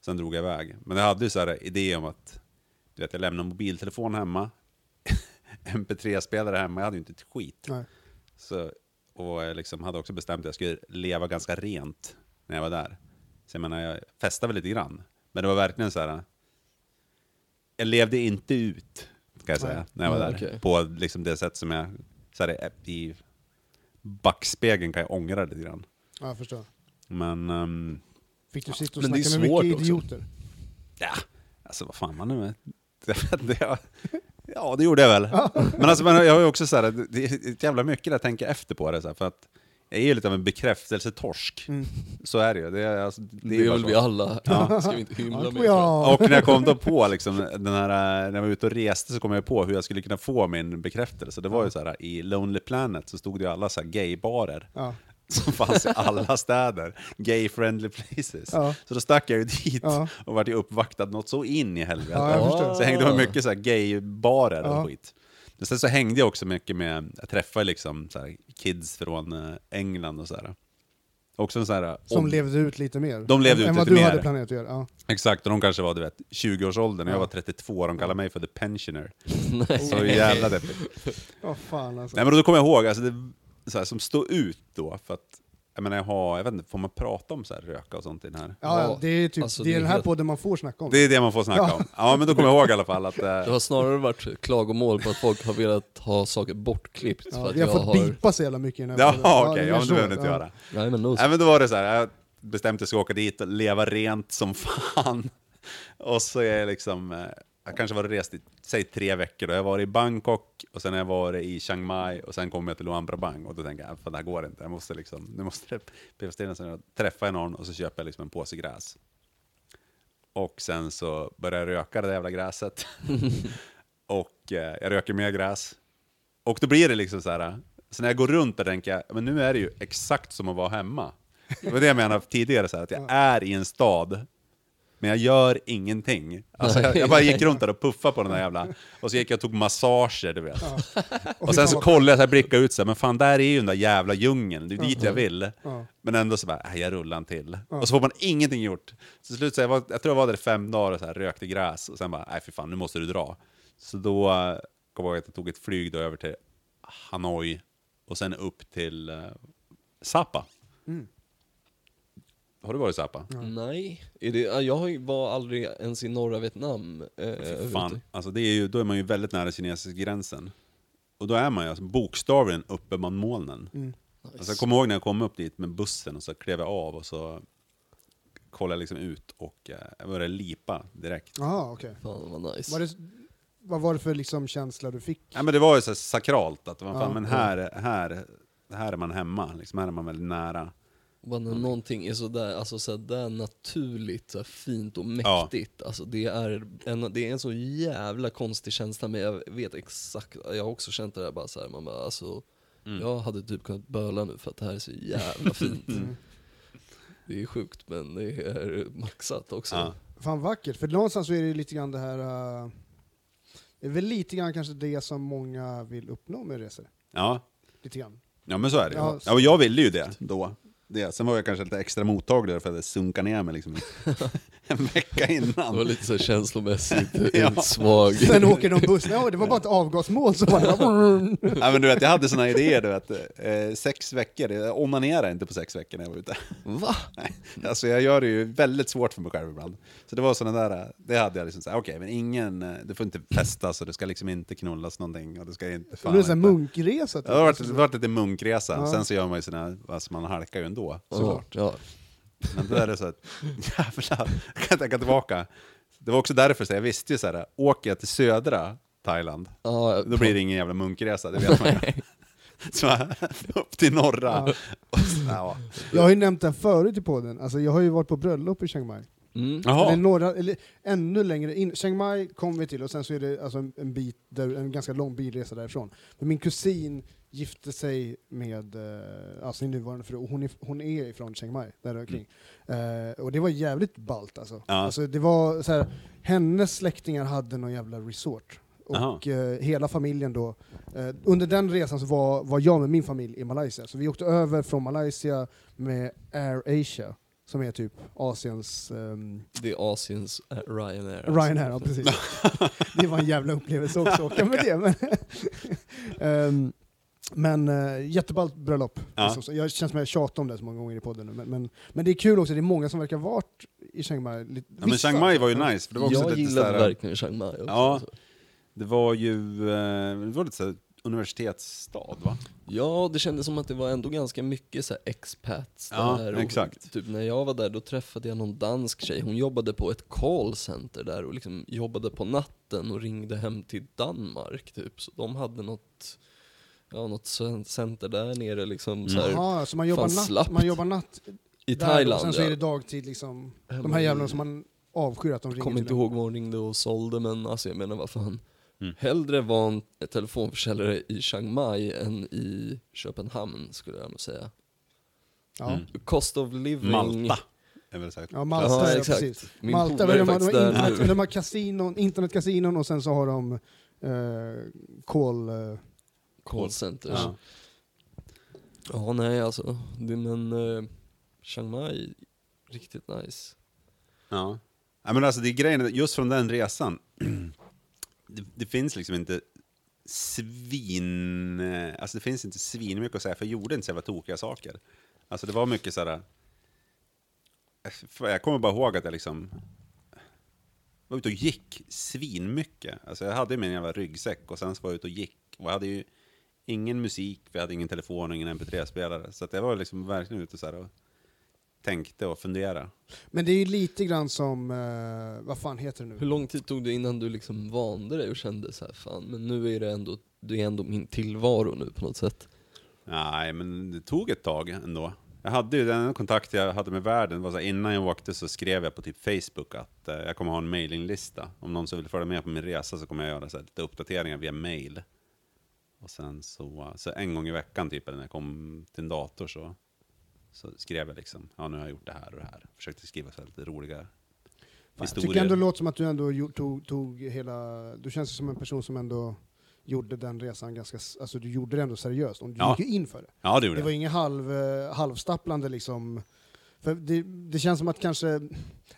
Sen drog jag iväg. Men jag hade ju så här idé om att, du vet jag lämnade mobiltelefon hemma, MP3-spelare hemma, jag hade ju inte ett skit. Nej. Så, och jag liksom hade också bestämt att jag skulle leva ganska rent när jag var där. Så jag menar, jag festade väl lite grann. Men det var verkligen så här. jag levde inte ut, ska jag säga, när jag var där. okej. På liksom det sätt som jag, så här, i backspegeln kan jag ångra det lite grann. Ja, jag förstår. Men, ehm, Fick du sitta och Men det är snacka med svårt mycket också. idioter? ja, alltså vad fan man nu är. Det, ja, det gjorde jag väl. Men alltså, men jag har ju också så här, det är ett jävla mycket där jag tänker efter på det, så här, för att är ju lite av en bekräftelsetorsk. Mm. Så är det ju. Det är, alltså, Det är bara väl vi alla. Ja. Ska vi inte hymla med? ja. Och när jag kom då på, liksom, den här, när jag var ute och reste så kom jag på hur jag skulle kunna få min bekräftelse. Det var ju så här, i Lonely Planet så stod det ju alla så här gaybarer Ja. som fanns i alla städer. Gay-friendly places. Ja. Så då stack jag ju dit Ja. och vart uppvaktad något så in i helvete. Ja. Så jag hängde med mycket så här gaybarer Ja. och skit. Men sen så hängde jag också mycket med, jag träffade liksom så här kids från eh, England och så här. Också en så här, Som om- levde ut lite mer. De levde än, ut än vad lite du mer. hade planerat att göra. Ja. Exakt, och de kanske var du vet, 20-årsåldern och jag Ja. var 32, de kallade mig för the pensioner. Nej. Så jävla deppigt. Vad fan alltså. Nej men då kommer jag ihåg, alltså det, så här, som stod ut då, för att jag menar jag har, jag vet inte, får man prata om så här röka och sånt i den här? ja, Ja, det är typ alltså, det är den här helt- podden man får snacka om. Det är det man får snacka Ja. om. Ja men då kommer jag ihåg i alla fall att... Eh, Det har snarare varit klagomål på att folk har velat ha saker bortklippt. ja, för att vi har jag fått har... bipa så jävla mycket i den här ja podden. okej, ja, mer men så. det behöver ni inte Ja. göra. Nej men Nej men då var det så här, jag bestämde mig för att åka dit och leva rent som fan. Och så är jag liksom, eh, jag kanske var rest i, säg tre veckor då. Jag var i Bangkok, och sen har jag varit i Chiang Mai, och sen kom jag till Luang Prabang. Och då tänkte jag, fan det här går inte, jag måste liksom, nu måste det jag någon och så köper jag liksom en påse gräs. Och sen så börjar jag röka det där jävla gräset. och eh, jag röker mer gräs. Och då blir det liksom så här. Så när jag går runt där tänker jag, men nu är det ju exakt som att vara hemma. Det var det jag menade tidigare, så här, att jag är i en stad, men jag gör ingenting. Alltså, jag, jag bara gick runt där och puffade på den där jävla... Och så gick jag och tog massager, du vet. Och sen så kollade jag, så här, blickade ut så här, men fan där är ju den där jävla djungeln, det är dit jag vill. Ja. Men ändå så bara, jag rullar en till. Och så får man ingenting gjort. Så till slut, så jag, var, jag tror jag var där i fem dagar och så här, rökte gräs, och sen bara, nej för fan, nu måste du dra. Så då eh, kom jag ihåg att jag tog ett flyg då över till Hanoi, och sen upp till uh, Sapa. Har du varit i Sapa? Nej, är det, ja, jag har ju- var aldrig ens i norra Vietnam. Eh, Fan, alltså det är ju, då är man ju väldigt nära kinesiska gränsen. Och då är man ju alltså, bokstavligen uppe bland molnen. Mm. Alltså jag kommer ihåg när jag kom upp dit med bussen och så klev jag av och så kollade jag liksom ut och eh, började lipa direkt. Jaha, okej. Fan vad nice. Var det, vad var det för liksom känsla du fick? Nej men det var ju så här sakralt, att man, Ja, fan, men här, här, här är man hemma, liksom, här är man väldigt nära. Bara när någonting är sådär, alltså sådär naturligt, så fint och mäktigt. Alltså det är, en, det är en så jävla konstig känsla, men jag vet exakt, jag har också känt det där bara såhär, man bara alltså, Mm. jag hade typ kunnat böla nu för att det här är så jävla fint. Mm. Det är sjukt men det är maxat också. Ja. Fan vackert, för någonstans så är det lite grann det här... Uh, det är väl lite grann kanske det som många vill uppnå med resor. Ja. Lite grann. ja, men så är det. Ja, Ja, och jag ville ju det då. Det. Sen var jag kanske lite extra mottaglig för att jag sunkade ner mig liksom en vecka Det var innan. lite så känslomässigt Ja. svag. Sen åker de buss, ja det var bara ett avgasmål som bara... Ja, men du vet, jag hade såna idéer, du vet, eh, sex veckor, jag onanerade inte på sex veckor när jag var ute. Va? Nej, alltså jag gör det ju väldigt svårt för mig själv ibland. Så det var sådana där, det hade jag liksom såhär, okej men ingen, eh, du får inte festas och det ska liksom inte knullas någonting och det ska inte... Det fan blev en munkresa. typ. Det har varit, det har varit lite munkresa, Ja. sen så gör man ju sina, alltså man halkar ju ändå såklart. Ja. Men då är det så att, jävlar, jag kan tänka tillbaka. Det var också därför så jag visste ju såhär, åker jag till södra Thailand, Ja, då blir det ingen jävla munkresa, det vet man ju. Så upp till norra. Ja. Och så, ja. Jag har ju nämnt den förut i podden, alltså jag har ju varit på bröllop i Chiang Mai. Mm. Eller, några, eller ännu längre in. Chiang Mai kom vi till och sen så är det alltså en, en, bit där, en ganska lång bilresa därifrån. Men min kusin gifte sig med eh, alltså sin nuvarande fru och hon är, hon är ifrån Chiang Mai, där omkring. Eh, och det var jävligt ballt alltså. Ja. alltså det var så här, hennes släktingar hade någon jävla resort. Och eh, hela familjen då, eh, under den resan så var, var jag med min familj i Malaysia. Så vi åkte över från Malaysia med Air Asia, som är typ Asiens ehm, Det är Asiens äh, Ryanair. alltså. Ryanair, ja precis. det var en jävla upplevelse också att åka med det. Men, Ehm, Men äh, jätteballt bröllop. Ja. Liksom, jag känns som jag tjatat om det så många gånger i podden nu. Men, men, men det är kul också, det är många som verkar ha varit i Chiang Mai. Lite, Ja, men Chiang Mai var ju nice, för det var också jag lite gillade såhär, verkligen Chiang Mai också. Ja. alltså. det var ju, eh, det var lite såhär universitetsstad va? Ja, det kändes som att det var ändå ganska mycket så här expats Ja, där. Och exakt. Typ när jag var där, då träffade jag någon dansk tjej. Hon jobbade på ett callcenter där och liksom jobbade på natten och ringde hem till Danmark typ. Så de hade något, ja, något cen- center där nere liksom så här, Jaha, så man jobbar, natt, man jobbar natt i där, Thailand. och sen så är det dagtid liksom. De här jävlarna som man avskyr att de ringer Kommer inte ihåg vad hon ringde och sålde men alltså jag menar vad fan. Mm. Hellre vara en telefonförsäljare i Chiang Mai än i Köpenhamn skulle jag nog säga. Ja. Mm. Cost of living. Malta, är väl säkert. Ja, Malta, Ja, ja, exakt. precis. Min Malta, är de, har, de, har internet, de har kasinon, internetkasinon och sen så har de eh, call... Eh, Callcenters. Ja. Ja. nej alltså, det, men uh, Chiang Mai, riktigt nice. Ja. ja men alltså det är grejen, just från den resan, det, det finns liksom inte svin, eh, alltså det finns inte svin mycket att säga, för jag gjorde inte så jävla tokiga saker. Alltså det var mycket sådär, jag kommer bara ihåg att jag liksom var ute och gick svinmycket. Alltså jag hade min jävla ryggsäck och sen så var jag ute och gick. Och jag hade ju ingen musik, jag hade ingen telefon och ingen mp3-spelare. Så att jag var liksom verkligen ute så här och tänkte och funderade. men det är ju lite grann som, eh, vad fan heter det Hur nu? lång tid tog det innan du liksom vande dig och kände så här, fan, men nu är det ändå, det är ändå min tillvaro nu på något sätt. Nej, men det tog ett tag ändå. Jag hade ju den kontakt jag hade med världen, var så här, innan jag åkte så skrev jag på typ Facebook att eh, jag kommer ha en mailinglista. Om någon som vill följa med på min resa så kommer jag göra så här, lite uppdateringar via mail. Och sen så, så en gång i veckan typ, när jag kom till en dator så, så skrev jag liksom, ja nu har jag gjort det här och det här. Försökte skriva så lite roliga Fan, jag historier. tycker ändå det låter som att du ändå tog, tog hela, du känns som en person som ändå gjorde den resan ganska, alltså du gjorde det ändå seriöst, och du Ja. gick ju in för det. Ja, det gjorde Det var jag. inget halv, eh, halvstapplande liksom. För det, det känns som att kanske,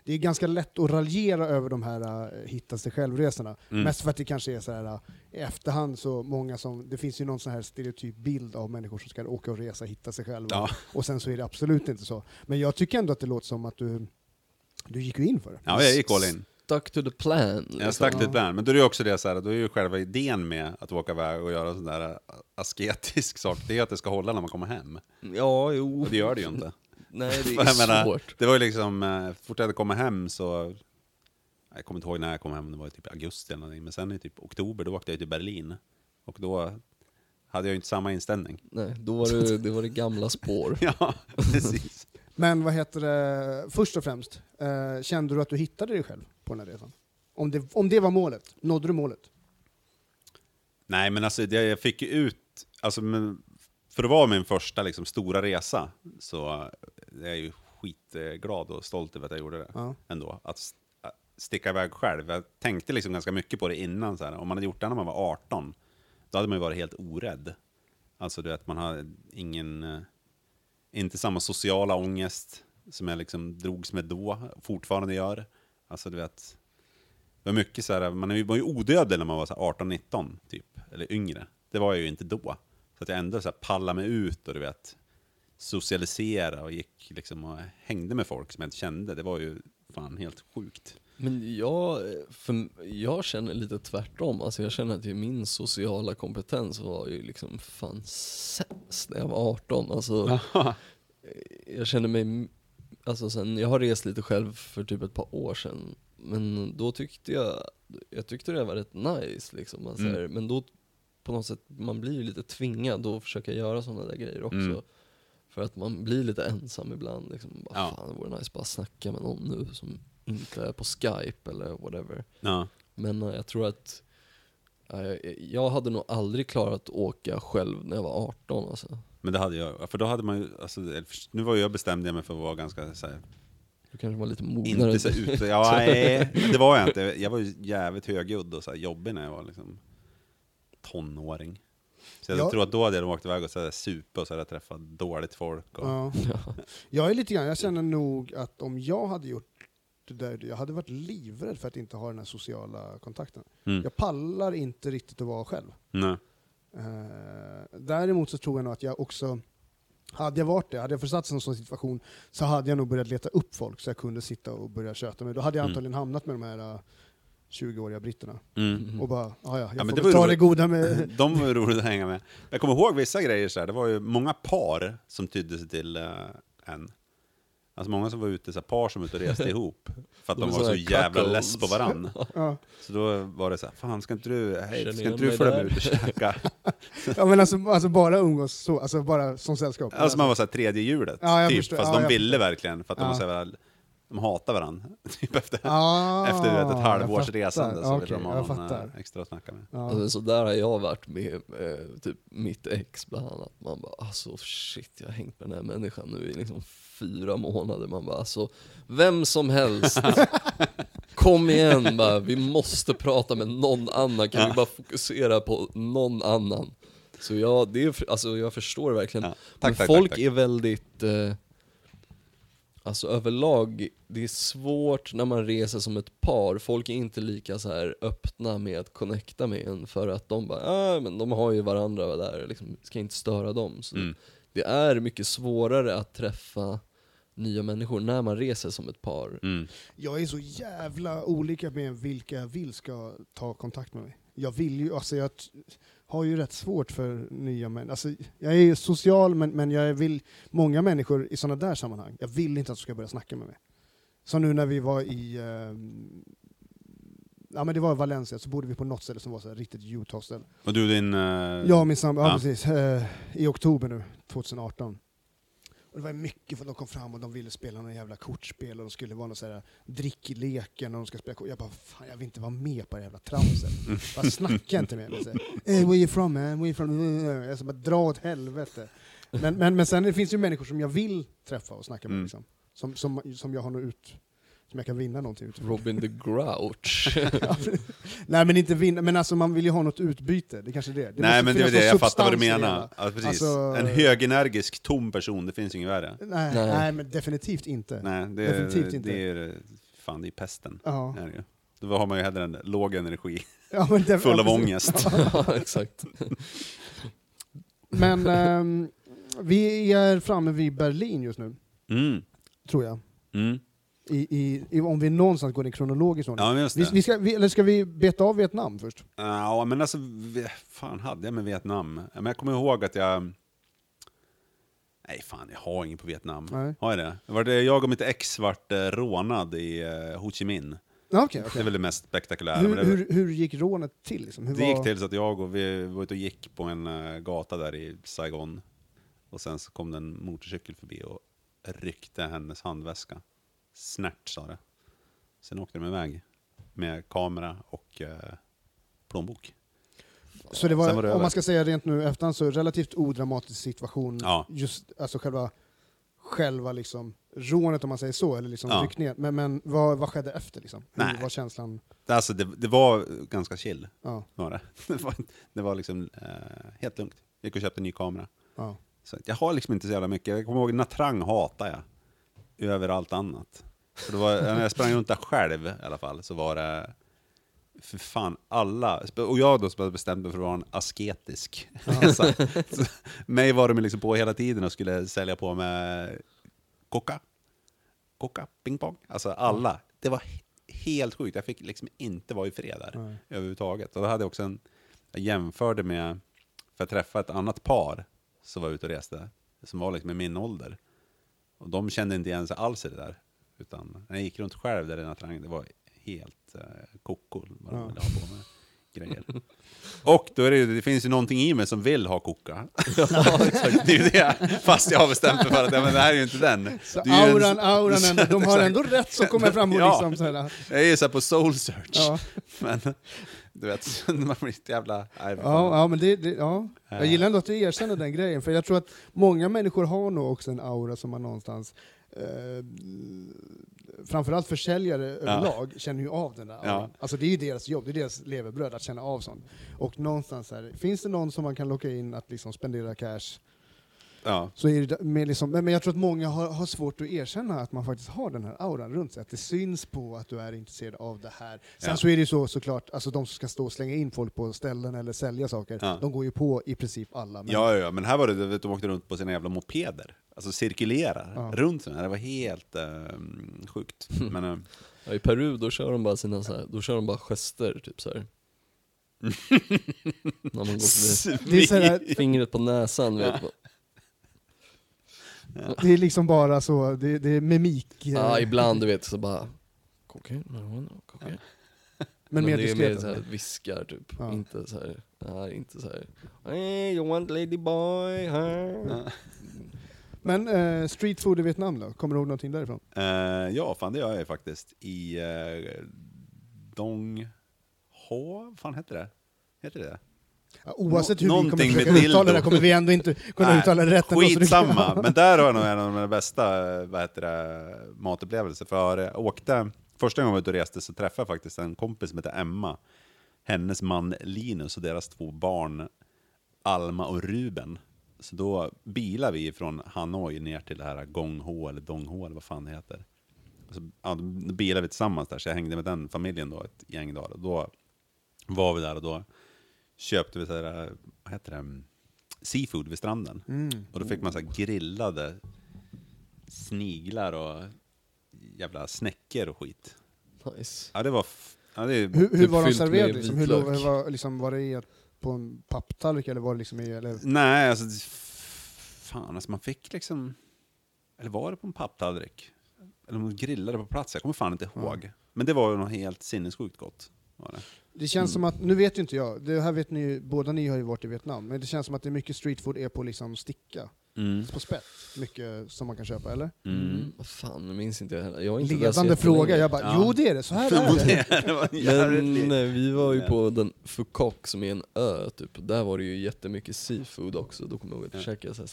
det är ganska lätt att raljera över de här uh, hitta sig självresorna. Mm. Mest för att det kanske är så här uh, i efterhand så många som, det finns ju någon sån här stereotyp bild av människor som ska åka och resa, hitta sig själva. Ja. Och sen så är det absolut inte så. Men jag tycker ändå att det låter som att du, du gick ju in för det. Ja, jag gick all in. Stuck to the plan. Liksom. Jag Ja. till ett plan, men då är det ju också det så här, då är ju själva idén med att åka iväg och göra sån där asketisk sak, det är att det ska hålla när man kommer hem. Ja, jo. Och det gör det ju inte. Nej, det är menar, svårt. Det var ju liksom, eh, fort jag hade kommit hem så, jag kommer inte ihåg när jag kom hem, det var ju typ augusti eller någonting, men sen i typ oktober, då åkte jag till Berlin. Och då hade jag ju inte samma inställning. Nej, då var det, det var det gamla spår. Ja, precis. Men vad heter det, först och främst, eh, kände du att du hittade dig själv på den här resan? Om det, om det var målet, nådde du målet? Nej, men alltså det, jag fick ut, alltså men, för att vara min första liksom, stora resa, så är jag ju skitglad och stolt över att jag gjorde det. Ja. Ändå. Att st- att sticka iväg själv. Jag tänkte liksom ganska mycket på det innan. Så här. Om man hade gjort det när man var 18, då hade man ju varit helt orädd. Alltså du vet, man har ingen, eh, inte samma sociala ångest som jag liksom drogs med då, fortfarande gör. Alltså du vet, det var mycket så här, man är var ju odödlig när man var så här 18-19 typ, eller yngre. Det var jag ju inte då. Så att jag ändå så här pallade mig ut och du vet, socialisera och gick liksom och hängde med folk som jag inte kände. Det var ju fan helt sjukt. Men jag, för, jag känner lite tvärtom. Alltså jag känner att min sociala kompetens var ju liksom fan sämst när jag var 18. Alltså, jag känner mig, alltså sen, jag har rest lite själv för typ ett par år sedan. Men då tyckte jag, jag tyckte det var rätt nice liksom. Alltså, Mm. Men då på något sätt, man blir ju lite tvingad att försöka göra sådana där grejer också. Mm. För att man blir lite ensam ibland. Liksom. Bara, Ja. Fan, det vore nice bara snacka med någon nu som inte är på Skype eller whatever. Ja. Men eh, jag tror att eh, jag- hade nog aldrig klarat att åka själv när jag var 18 alltså. Men det hade jag, för då hade man ju, alltså, nu var jag bestämde jag mig för att vara ganska så här, Du kanske var lite mognare. inte så ute, ja, nej, det var jag inte. Jag var ju jävligt högljudd och så här jobbig när jag var liksom tonåring. Så jag Ja. tror att då hade jag åkt iväg och så supa och så hade jag träffat dåligt folk. Och, Ja. Jag är lite grann, jag känner nog att om jag hade gjort det där, jag hade varit livrädd för att inte ha den här sociala kontakten. Mm. Jag pallar inte riktigt att vara själv. Nej. Eh, däremot så tror jag nog att jag också, hade jag varit det, hade jag försatts i en sån situation, så hade jag nog börjat leta upp folk så jag kunde sitta och börja köta med. Då hade jag Mm. antagligen hamnat med de här eh, 20-åriga britterna. Mm. Och bara, "Ah, ja, jag men får det ta roligt. det goda med... De var ju roligt att hänga med. Jag kommer ihåg vissa grejer så här. det var ju många par som tydde sig till eh, en. Alltså många som var ute, så här, par som var ute och reste ihop. För att De de, var så såna jävla less på varann. ja. Så då var det så här, fan ska inte du, hej, ska inte du följa med ut och käka? ja men alltså, alltså bara umgås så, alltså bara som sällskap. Alltså man var så här tredje hjulet, Ja, typ. förstår. Fast Ja, de ville verkligen, för att de Ja. var så här, de hatar varandra. typ efter, Ah, efter vet, ett halvårs resande så Okej, ville de ha jag någon fattar. eh, extra att snacka med. Ja. Alltså, så där har jag varit med eh, typ mitt ex bland annat. Man bara alltså shit jag har hängt med den här människan nu i liksom fyra månader. Man bara alltså vem som helst. Kom igen bara, vi måste prata med någon annan. Kan vi bara fokusera på någon annan? Så ja, det är, alltså jag förstår verkligen. Ja. Tack, Men tack, folk tack, tack. är väldigt, eh, alltså överlag, det är svårt när man reser som ett par. Folk är inte lika så här öppna med att connecta med en för att de bara, ah, men de har ju varandra där, liksom, ska inte störa dem. Så Mm. Det är mycket svårare att träffa nya människor när man reser som ett par. Mm. Jag är så jävla olika med vilka jag vill ska ta kontakt med mig. Jag vill ju, alltså jag har ju rätt svårt för nya människor. Alltså, jag är social, men, men jag vill, många människor i sådana där sammanhang, jag vill inte att de ska börja snacka med mig. Som nu när vi var i, ehm, ja men det var Valencia, så bodde vi på något ställe som var så här riktigt Utah-ställe. Och du din... eh, Ja, min sambo, ja, Ja. precis. Eh, I oktober nu, 2018. Och det var mycket för att de kom fram och de ville spela någon jävla kortspel och de skulle vara någon sån här drickleken och de ska spela kort. Jag bara, fan jag vill inte vara med på det jävla tramset. Bara snacka inte med mig. Hey, where you from man? Where you from? Jag ska bara dra åt helvete. Men, men, men sen det finns ju människor som jag vill träffa och snacka med. Mm. Liksom. Som, som, som jag har något ut, som jag kan vinna någonting ut. Robin the Grouch. Nej men inte vinna, men alltså man vill ju ha något utbyte. Det är kanske är det. det Nej men det är det, jag fattar vad du menar. Ja, precis. Alltså- En högenergisk, tom person, det finns inget värre. Nej, Nej. nej. men definitivt inte. Nej, det Definitivt är, inte. det är, fan det är pesten. Ja. Är det ju. Då har man ju hellre en låg energi, Ja, men det, full ja, av ångest. ja, exakt. Men ehm, vi är framme vid Berlin just nu, Mm. tror jag. Mm. I, i, i, om vi någonstans går i kronologisk ordning. Ja, vi, vi ska, vi, eller ska vi beta av Vietnam först? Ja, men alltså, fan hade jag med Vietnam? Men jag kommer ihåg att jag... Nej, fan, jag har ingen på Vietnam. Nej. Har jag det? Var det jag och mitt ex vart eh, rånad i eh, Ho Chi Minh. Ja, okej, Det är väl det mest spektakulära. Hur, det, hur, hur gick rånet till? Liksom? Det gick var- till så att jag och vi var ute och gick på en eh, gata där i Saigon. Och sen så kom det en motorcykel förbi och ryckte hennes handväska. Snärt sa det. Sen åkte de iväg med kamera och eh, plånbok. Så det var, var det om man ska säga rent nu efterhand, så relativt odramatisk situation. Ja. Just alltså själva, själva liksom, rånet om man säger så, eller liksom Ja. ryckningen. Men, men vad, vad skedde efter? Liksom? Hur Nej. var känslan? Det, alltså, det, det var ganska chill. Ja, Var det. Det, var, det var liksom eh, helt lugnt. Gick och köpte en ny kamera. ja. Så jag har liksom inte så jävla mycket. Jag kommer ihåg Natrang hatar jag. Över allt annat. För det var, när jag sprang runt där själv i alla fall så var det för fan alla, och jag då bestämde mig för att vara en asketisk resa. Så Mig var de liksom på hela tiden och skulle sälja på med koka, koka, pingpong, alltså alla. Det var he- helt sjukt, jag fick liksom inte vara i fred där Nej. överhuvudtaget. Och då hade jag också en, jag jämförde med, för att träffa ett annat par som var ute och reste, som var liksom i min ålder. Och de kände inte igen sig alls i det där. Utan när jag gick runt själv där i den här det var helt eh, koko vad de Ja. ville ha på med grejer. Och då är det, ju- det finns ju någonting i mig som vill ha koka. det är ju det, fast jag har bestämt mig för att ja, men det här är ju inte den. Så ju en- auran, auran ändå, de har ändå rätt som kommer fram och Ja. liksom så här, Jag är ju så här på soul search. ja. Men du vet, man blir ett jävla... Ja, ja, men det, det, ja. Jag gillar ändå att du erkänner den grejen, för jag tror att många människor har nog också en aura som man någonstans, eh, framförallt försäljare överlag, känner ju av den där. Ja. Alltså det är ju deras jobb, det är deras levebröd att känna av sånt. Och någonstans här, finns det någon som man kan locka in att liksom spendera cash Ja. Så är det med liksom, men jag tror att många har, har svårt att erkänna att man faktiskt har den här auran runt sig, att det syns på att du är intresserad av det här. Sen Ja. så är det ju så såklart, alltså de som ska stå och slänga in folk på ställen eller sälja saker, Ja. de går ju på i princip alla. Men Ja, ja, ja, men här var det, vet, de åkte runt på sina jävla mopeder. Alltså cirkulerar Ja. runt sådana. Det var helt eh, sjukt. Men, Ja, I Peru då kör de bara sina så här, då kör de bara gester, typ så här. När man går förbi. Fingret på näsan, vet det är liksom bara så, det, det är mimik. eh, Ja, ibland du vet så bara Kokain, marijuana, kokain. men mer det är mer diskret. så här viskar typ, Ja. inte så här, nej inte så här. Hey, you want lady boy, huh? Men eh, street food i Vietnam då? Kommer du ihåg någonting därifrån? eh, ja, fan det gör jag faktiskt. I eh, Dong Ho, vad fan heter det? Heter det Ja, oavsett hur Nå- vi kommer försöka med uttala det kommer vi ändå inte kunna Nej, uttala det rätt. Skitsamma, men där var nog en av de bästa vad heter det, matupplevelser. För jag åkte, första gången jag var ute och reste så träffade jag faktiskt en kompis som heter Emma. Hennes man Linus och deras två barn Alma och Ruben. Så då bilade vi från Hanoi ner till det här Gong Ho eller Dong Ho eller vad fan det heter. Så, ja, då bilade vi tillsammans där, så jag hängde med den familjen då ett gäng dagar. Då var vi där och då köpte vi så här, vad heter det, seafood vid stranden. Mm. Och då fick man så grillade sniglar och jävla snäckor och skit. Nice. Ja, det var... Ja, det Hur, hur Typ var de serverade? Liksom, hur låg- var, liksom, var det på en papptallrik eller var det liksom i... Eller? Nej, alltså... Fan, alltså man fick liksom... Eller var det på en papptallrik? Eller om de grillade på plats, jag kommer fan inte ihåg. Men det var ju något helt sinnessjukt gott. Var det. Det känns som att, nu vet ju inte jag, det här vet ni ju, båda ni har ju varit i Vietnam, men det känns som att det är mycket street food är på liksom sticka, Mm. på spett, mycket som man kan köpa, eller? Mm. Vad fan, nu minns inte jag heller. Jag är inte Ledande fråga, jag bara, Ja. jo det är det, så här är det. Men eh, vi var ju Ja. på den Phuoc som är en ö typ, där var det ju jättemycket seafood också. Då kommer jag ihåg att Ja. vi käkade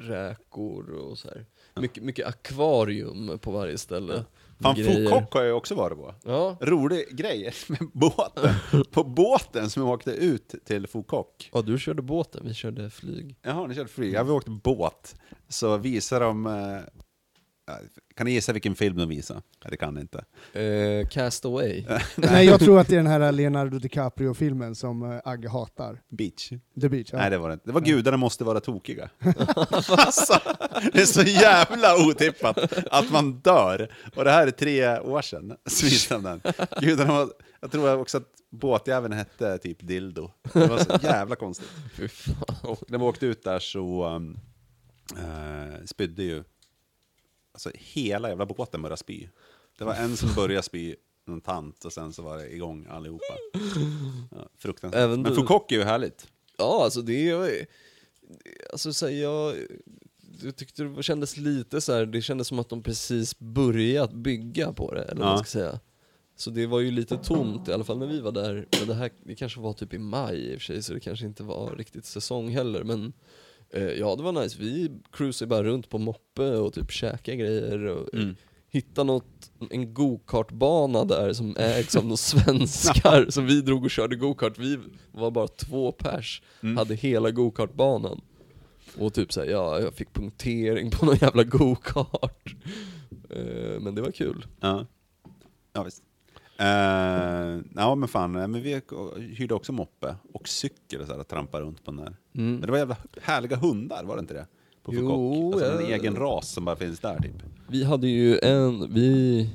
räkor och så här. Mycket, mycket akvarium på varje ställe. Fan. Foucault har jag också varit på. Ja. Rolig grej med båten. på båten som vi åkte ut till Foucault. ja, du körde båten, vi körde flyg. Jaha, ni körde flyg. Ja, vi åkte båt. Så visar de... Ja, kan ni gissa vilken film de visar? Det kan ni inte. Eh, Cast Away. Nej, jag tror att det är den här Leonardo DiCaprio-filmen som eh, Agge hatar. Beach. The Beach. Ja. Nej, det var det inte. Det var Gudarna måste vara tokiga. alltså, det är så jävla otippat att man dör. Och det här är tre år sedan, så den. Gudarna var, jag tror också att båtjäveln hette typ Dildo. Det var så jävla konstigt. Fy fan. Och när vi åkte ut där så um, eh, spydde ju alltså, hela jävla båten började spy. Det var en som började spy, någon tant, och sen så var det igång allihopa. Ja, fruktansvärt. Även Men du- Foucault är ju härligt. Ja, alltså det är... Alltså så här, jag... Jag tyckte det kändes lite så här, det kändes som att de precis börjat bygga på det, eller vad Ja. man ska säga. Så det var ju lite tomt, i alla fall när vi var där. Men det här, det kanske var typ i maj i och för sig, så det kanske inte var riktigt säsong heller. Men ja, det var nice. Vi cruisade bara runt på moppe och typ käkade grejer och Mm. hittade något, en gokartbana där som ägs av några svenskar. Så vi drog och körde gokart. Vi var bara två pers, Mm. hade hela gokartbanan. Och typ såhär, ja, jag fick punktering på någon jävla gokart. Eh, men det var kul. Ja, ja visst. Eh, ja men fan, eh, men vi hyrde också moppe och cykel och så här, och trampade runt på den där. Mm. Men det var jävla härliga hundar, var det inte det? På Jo. Alltså en ja. egen ras som bara finns där typ. Vi hade ju en, vi,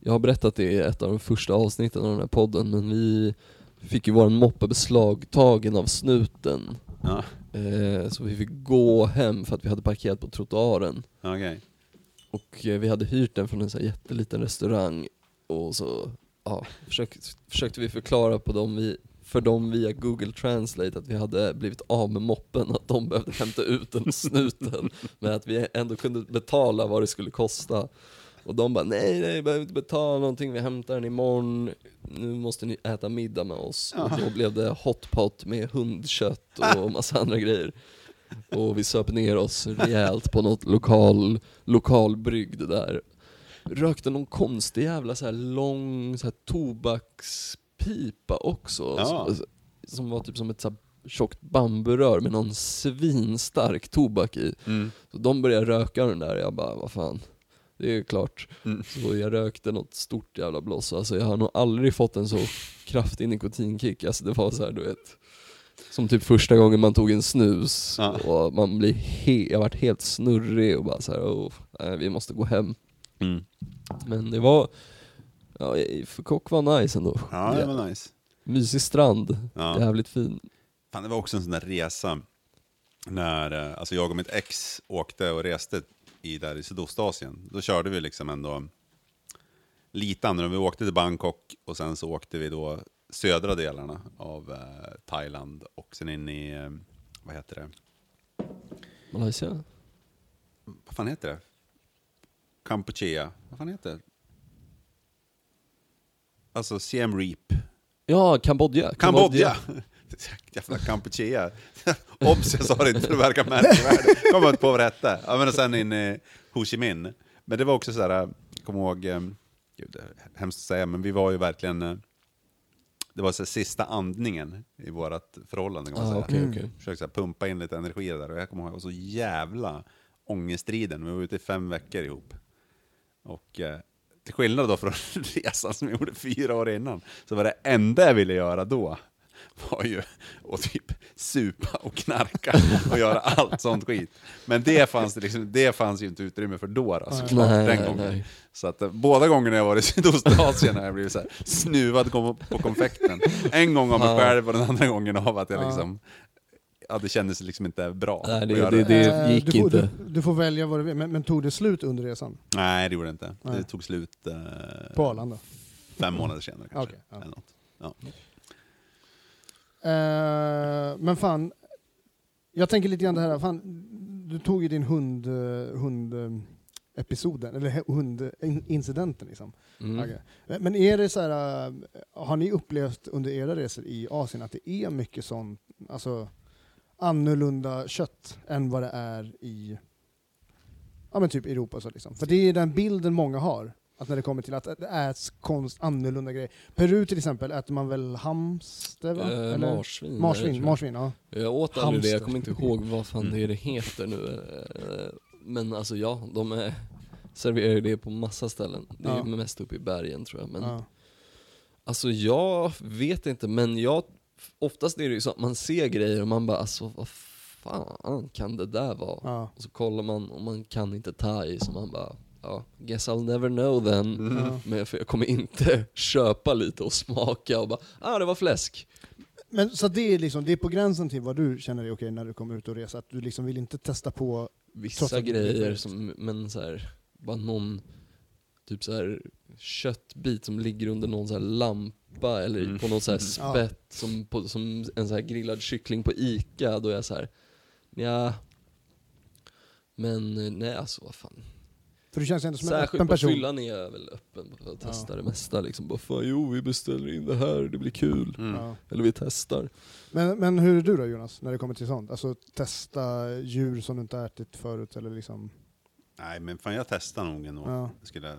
jag har berättat det i ett av de första avsnitten av den här podden, men vi fick ju våran moppe beslagtagen av snuten. Ja, Eh, så vi fick gå hem för att vi hade parkerat på trottoaren. okej. Och eh, vi hade hyrt den från en så här jätteliten restaurang och så ja, försökt, försökte vi förklara på dem vi, för dem via Google Translate att vi hade blivit av med moppen, att de behövde hämta ut den snuten, men att vi ändå kunde betala vad det skulle kosta. Och de bara nej, nej, behöver inte betala någonting, vi hämtar den imorgon, nu måste ni äta middag med oss. Och då blev det hotpot med hundkött och massa andra grejer. Och vi söp ner oss rejält på något lokal, lokal brygd där. Rökte någon konstig jävla så här lång så här tobakspipa också. Ja. Som, som var typ som ett så här tjockt bamburör med någon svinstark tobak i. Mm. Så de började röka den där, jag bara vad fan, det är klart. Mm. Så jag rökte något stort jävla bloss, alltså jag har nog aldrig fått en så kraftig nikotinkick, alltså det var så här, du vet som typ första gången man tog en snus Ja. och man blir he- jag vart helt snurrig och bara så här, oh, nej, vi måste gå hem. Mm. Men det var, ja, Kock var nice ändå. Ja, det var nice. Mysig strand, Ja. jävligt fin. Fan, det var också en sån där resa när eh, alltså jag och mitt ex åkte och reste i, där i Sydostasien. Då körde vi liksom ändå lite annorlunda. Vi åkte till Bangkok och sen så åkte vi då södra delarna av eh, Thailand och sen in i, eh, vad heter det? Malaysia? Vad fan heter det? Kampuchea. Vad fan heter det? Alltså Siem Reap. Ja, Kambodja. Kambodja! Jävla Kampuchea. Obs, jag sa det inte för att verka märkvärdig. Kom inte på vad det hette. Ja, men och sen in i Ho Chi Minh. Men det var också så här, jag kommer ihåg, eh, gud, det är hemskt att säga, men vi var ju verkligen, eh, det var så här, sista andningen i vårt förhållande kan man Ah, säga. okej, okej. Försökte så här, pumpa in lite energi där och jag kommer ihåg, jag var så jävla ångestriden. Vi var ute i fem veckor ihop. Och eh, till skillnad då från resan som jag gjorde fyra år innan, så var det enda jag ville göra då var ju att typ supa och knarka och göra allt sånt skit. Men det fanns det, liksom, det fanns ju inte utrymme för då, alltså, klart, Nej, den nej, gången. nej. Så att eh, båda gångerna jag varit i Sydostasien har jag blivit så här, snuvad på konfekten. En gång av mig själv och den andra gången av att jag Ja. liksom, ja det kändes liksom inte bra. Nej, det- det- det- Eh, gick du får, inte. Du, du får välja vad du vill, men, men tog det slut under resan? Nej, det gjorde det inte. Nej. Det tog slut eh, På Arlanda? fem månader senare kanske. Okej, ja. Eller något. Ja. Eh, men fan, jag tänker lite grann det här, fan, du tog ju din hund, hund eh, episoden, eller hundincidenten liksom. Mm. Okej. Men är det så här, har ni upplevt under era resor i Asien att det är mycket sånt, alltså annorlunda kött än vad det är i ja, men typ Europa? Så liksom. För det är den bilden många har, att när det kommer till att det äts konst, annorlunda grejer. Peru till exempel äter man väl hamster? Va? Eh, Eller? marsvin. Marsvin, marsvin, ja. Jag åt aldrig det, jag kommer inte ihåg vad fan Mm. det är det heter nu. Eh, Men alltså ja, de är, serverar ju det på massa ställen. Det är Ja. mest uppe i bergen tror jag. Men ja. alltså jag vet inte, men jag, oftast är det ju så att man ser grejer och man bara alltså vad fan kan det där vara? Ja. Och så kollar man och man kan inte thai så man bara ja, guess I'll never know then. Mm. Ja. Men för jag kommer inte köpa lite och smaka och bara ah det var fläsk. Men så det är, liksom, det är på gränsen till vad du känner är okej när du kommer ut och reser, att du liksom vill inte testa på... Vissa grejer som, men så här, bara någon typ så här köttbit som ligger under någon så här lampa eller Mm. på någon så här Ja. spett som, på, som en så här grillad kyckling på Ica, då är jag så här, ja. Men eh, nej alltså vad fan. För du känns ändå som en Särskilt öppen på person. fyllan är jag väl öppen för att Ja. testa det mesta liksom. Bara fan jo vi beställer in det här, det blir kul. Mm. Ja. Eller vi testar. Men, men hur är du då Jonas, när det kommer till sånt? Alltså testa djur som du inte ätit förut eller liksom... Nej, men fan jag testar nog ändå. Ja. Skulle,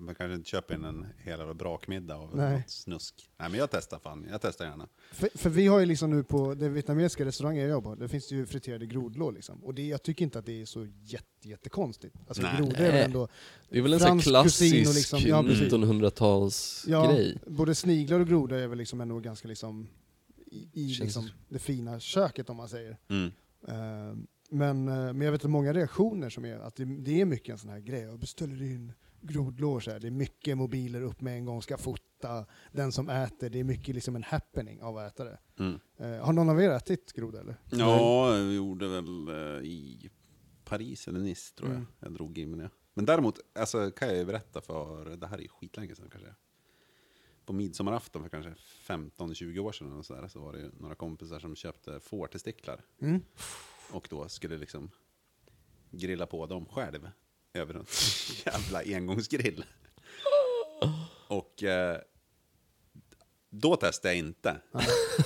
man kanske inte köper in en hel jävla brakmiddag av Nej. något snusk. Nej, men jag testar fan. Jag testar gärna. För, för vi har ju liksom nu på den vietnamesiska restaurangen jag jobbar på, det finns det ju friterade grodlår liksom. Och det, jag tycker inte att det är så jätte, jättekonstigt. Alltså Nej. grodor är väl ändå... Det är väl en sån klassisk liksom- ja, precis. 1900-tals Ja, grej. både sniglar och grodor är väl liksom ändå ganska liksom i, i liksom det fina köket om man säger. Mm. Eh, men, eh, men jag vet att många reaktioner som är att det, det är mycket en sån här grej. Jag beställer in grodlår så här. Det är mycket mobiler upp med en gång, ska fota den som äter. Det är mycket liksom en happening av att äta det. Mm. Eh, har någon av er ätit groda eller? Ja, vi gjorde väl eh, i Paris eller Nice tror jag. Mm. Jag drog in det. Men däremot alltså, kan jag ju berätta för, det här är ju skitlänge sedan kanske. På midsommarafton för kanske 15-20 år sedan och så, där, så var det ju några kompisar som köpte fårtestiklar. Mm. Och då skulle liksom grilla på dem själv över en jävla engångsgrill. Och eh, då testade jag inte.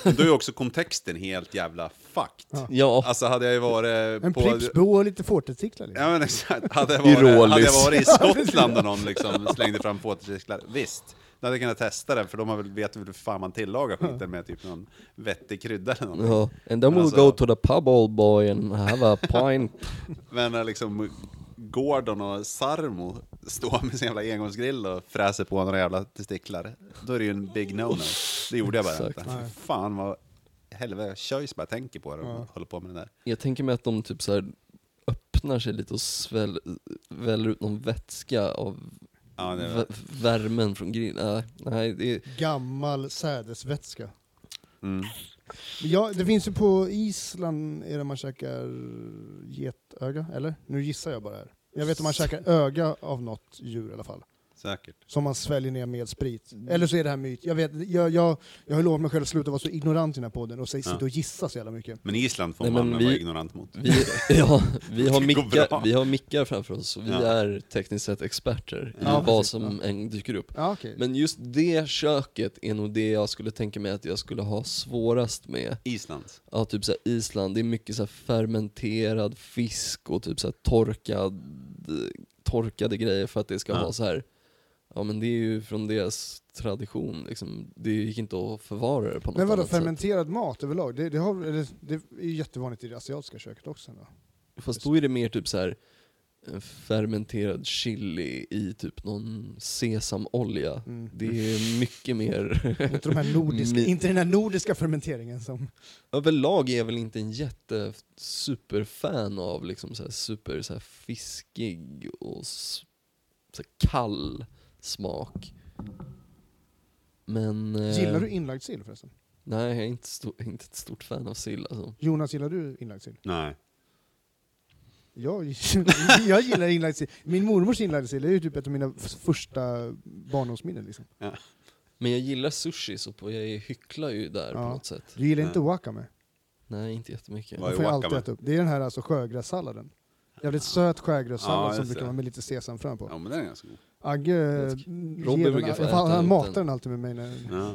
Men då är ju också kontexten helt jävla fucked. Ja. Alltså hade jag ju varit En på... Pripsbo och lite fårtestiklar. Liksom. Ja men exakt. Hade jag I varit, hade jag varit i Skottland och någon liksom slängde fram fårtestiklar, visst. Då hade jag kunnat testa det, för de har väl, vet väl hur fan man tillagar skiten med typ någon vettig krydda eller någonting. Ja, and then we'll Alltså- go to the pub old boy and have a pint. Men när liksom Gordon och Sarmo står med sin jävla engångsgrill och fräser på några jävla testiklar, då är det ju en big no-no. Det gjorde jag bara inte. Fan vad helvete, jag bara tänker på det och Ja. håller på med det där. Jag tänker mig att de typ så här öppnar sig lite och sväll, väller ut någon vätska av Ja, det vä- värmen från grillen. Nej, det Gammal sädesvätska. mm. Ja, det finns ju på Island, är det man käkar getöga, eller? Nu gissar jag bara här. Jag vet att man käkar öga av något djur i alla fall. Säkert. Som man sväljer ner med sprit. Eller så är det här myt. Jag, vet, jag, jag, jag har lovat mig själv att sluta vara så ignorant i den här podden och säga- Ja. sitta och gissa så jävla mycket. Men Island får Nej, man men vara vi- ignorant mot. vi, ja, vi, har mickar, vi har mickar framför oss och vi Ja. är tekniskt sett experter i Ja, vad precis. som än dyker upp. Ja, okej. Men just det köket är nog det jag skulle tänka mig att jag skulle ha svårast med. Islands. Ja, typ såhär Island, det är mycket såhär fermenterad fisk och typ såhär torkad, torkade grejer för att det ska Ja. vara så här. Ja men det är ju från deras tradition liksom. Det gick inte att förvara det på något Men vadå, annat fermenterad mat överlag? Det, det, har, eller, det är ju jättevanligt i det asiatiska köket också. Då. Fast då är det mer typ så här en fermenterad chili i typ någon sesamolja. Mm. Det är mycket mer... Inte, de här nordiska, inte den här nordiska fermenteringen som... Överlag är jag väl inte en jätte superfan av liksom så här super så här fiskig och så kall smak. Men... eh, Gillar du inlagd sill förresten? Nej, jag är inte, sto- jag är inte ett stort fan av sill alltså. Jonas, gillar du inlagd sill? Nej. Jag, jag gillar inlagd sill. Min mormors inlagda sill är ju typ ett av mina första barndomsminnen. Liksom. Men jag gillar sushi så på, jag hycklar ju där på Ja. något sätt. Du gillar Nej. inte wakame? Nej, inte jättemycket. Vad Det är får jag alltid wakame? äta upp. Det är den här alltså sjögrässalladen. Jävligt söt sjögrässallad Ja, som brukar vara med lite sesamfrön på. Ja men den är ganska god. Agge eh, Robin ger brukar den, få fan, äta han matar den. alltid med mig. När, Ja.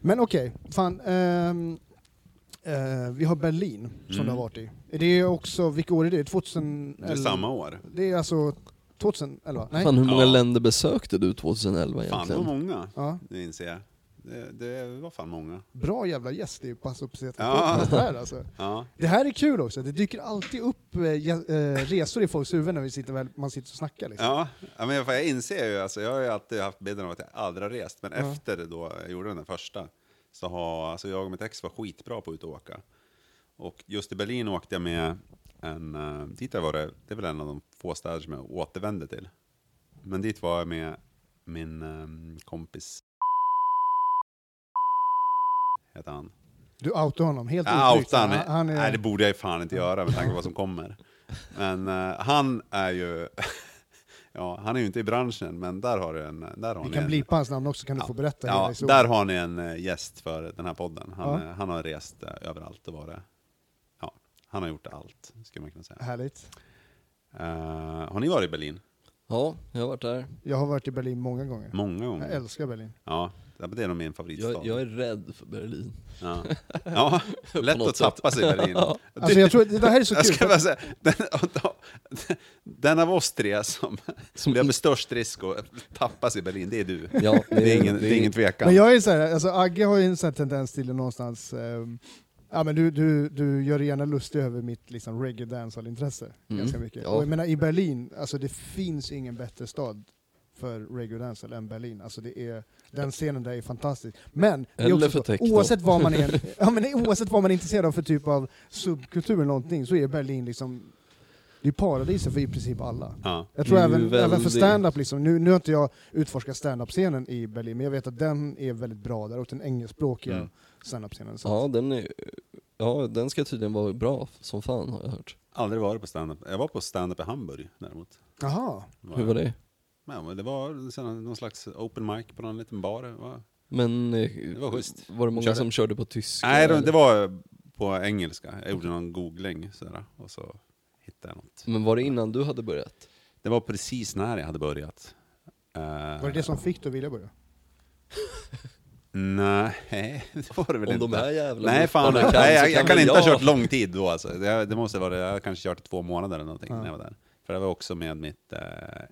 Men okej, fan. ehm, eh, vi har Berlin som Mm. det har varit i. Är det också, vilka år är det? 2011? Det är samma år. Det är alltså 2011? Nej? Fan, hur många Ja. länder besökte du 2011 Fan det egentligen? var många, Ja. det inser jag. Det, det var fan många. Bra jävla gäst i Passa upp sig Ja. det här alltså. Ja. Det här är kul också, det dyker alltid upp eh, eh, resor i folks huvuden när vi sitter, väl, man sitter och snackar. Liksom. Ja, men jag inser ju, alltså, jag har ju alltid haft bilden av att jag aldrig har rest, men Ja. efter då jag gjorde den första, så har alltså, jag och mitt ex var skitbra på att ut och åka. Och just i Berlin åkte jag med en, uh, dit var det, det är väl en av de få städer som jag återvände till. Men dit var jag med min kompis, heter han. Du outar honom helt Ja, outa han. Han- är, Nej, det borde jag ju fan inte göra med tanke på vad som kommer. Men eh, han är ju, ja, han är ju inte i branschen, men där har du en... Där har vi ni kan en, blipa hans namn också, kan du Ja. få berätta Ja, där har ni en eh, gäst för den här podden. Han, Ja. eh, han har rest överallt och varit, ja, han har gjort allt, skulle man kunna säga. Härligt. Eh, har ni varit i Berlin? Ja, jag har varit där. Jag har varit i Berlin många gånger. Många Jag gånger? älskar Berlin. Ja, det är nog min favoritstad. Jag, jag är rädd för Berlin. Ja, ja lätt att tappa sig i Berlin. Alltså jag tror att det här är så Jag kul. ska bara säga, den, den av oss tre som, som löper störst risk att tappas i Berlin, det är du. Ja, Det är ingen, det är ingen tvekan. Men jag är så här, alltså Agge har ju en sån här tendens till någonstans, ehm, ja men du, du, du gör dig gärna lustig över mitt liksom reggae dancehall-intresse Mm, ganska mycket. ja. Och jag menar i Berlin, alltså det finns ingen bättre stad för reggae dancehall än Berlin. Alltså det är, den scenen där är fantastisk. Men, är så, oavsett vad man är, ja, men oavsett vad man är intresserad av för typ av subkultur eller någonting, så är Berlin liksom det är paradiset för i princip alla. Ja. Jag tror ju även, även för stand-up, liksom, nu, nu har inte jag utforskat stand-up-scenen i Berlin, men jag vet att den är väldigt bra där, och den engelskspråkiga Mm. stand-up-scenen. Så Ja, den, är, ja, den ska tydligen vara bra som fan har jag hört. Aldrig varit på stand-up. Jag var på stand-up i Hamburg däremot. Jaha, Hur var det? Ja, men det var sen någon slags open mic på någon liten bar. Det var, Men eh, Det var schysst. var det många Körde. som körde på tyska? nej, det, eller? det var på engelska. Jag gjorde någon googling sådär, och så hittade jag något. Men var det innan du hade börjat? Det var precis när jag hade börjat. Eh, var det det som fick dig att vilja börja? Nej, det var det väl Om inte. de här jävla Nej, fan, mupparna kan, nej, så jag, jag kan väl inte ha jag. kört lång tid då alltså. Det, det måste vara, jag har kanske kört två månader eller någonting Ja. när jag var där. För det var också med mitt eh,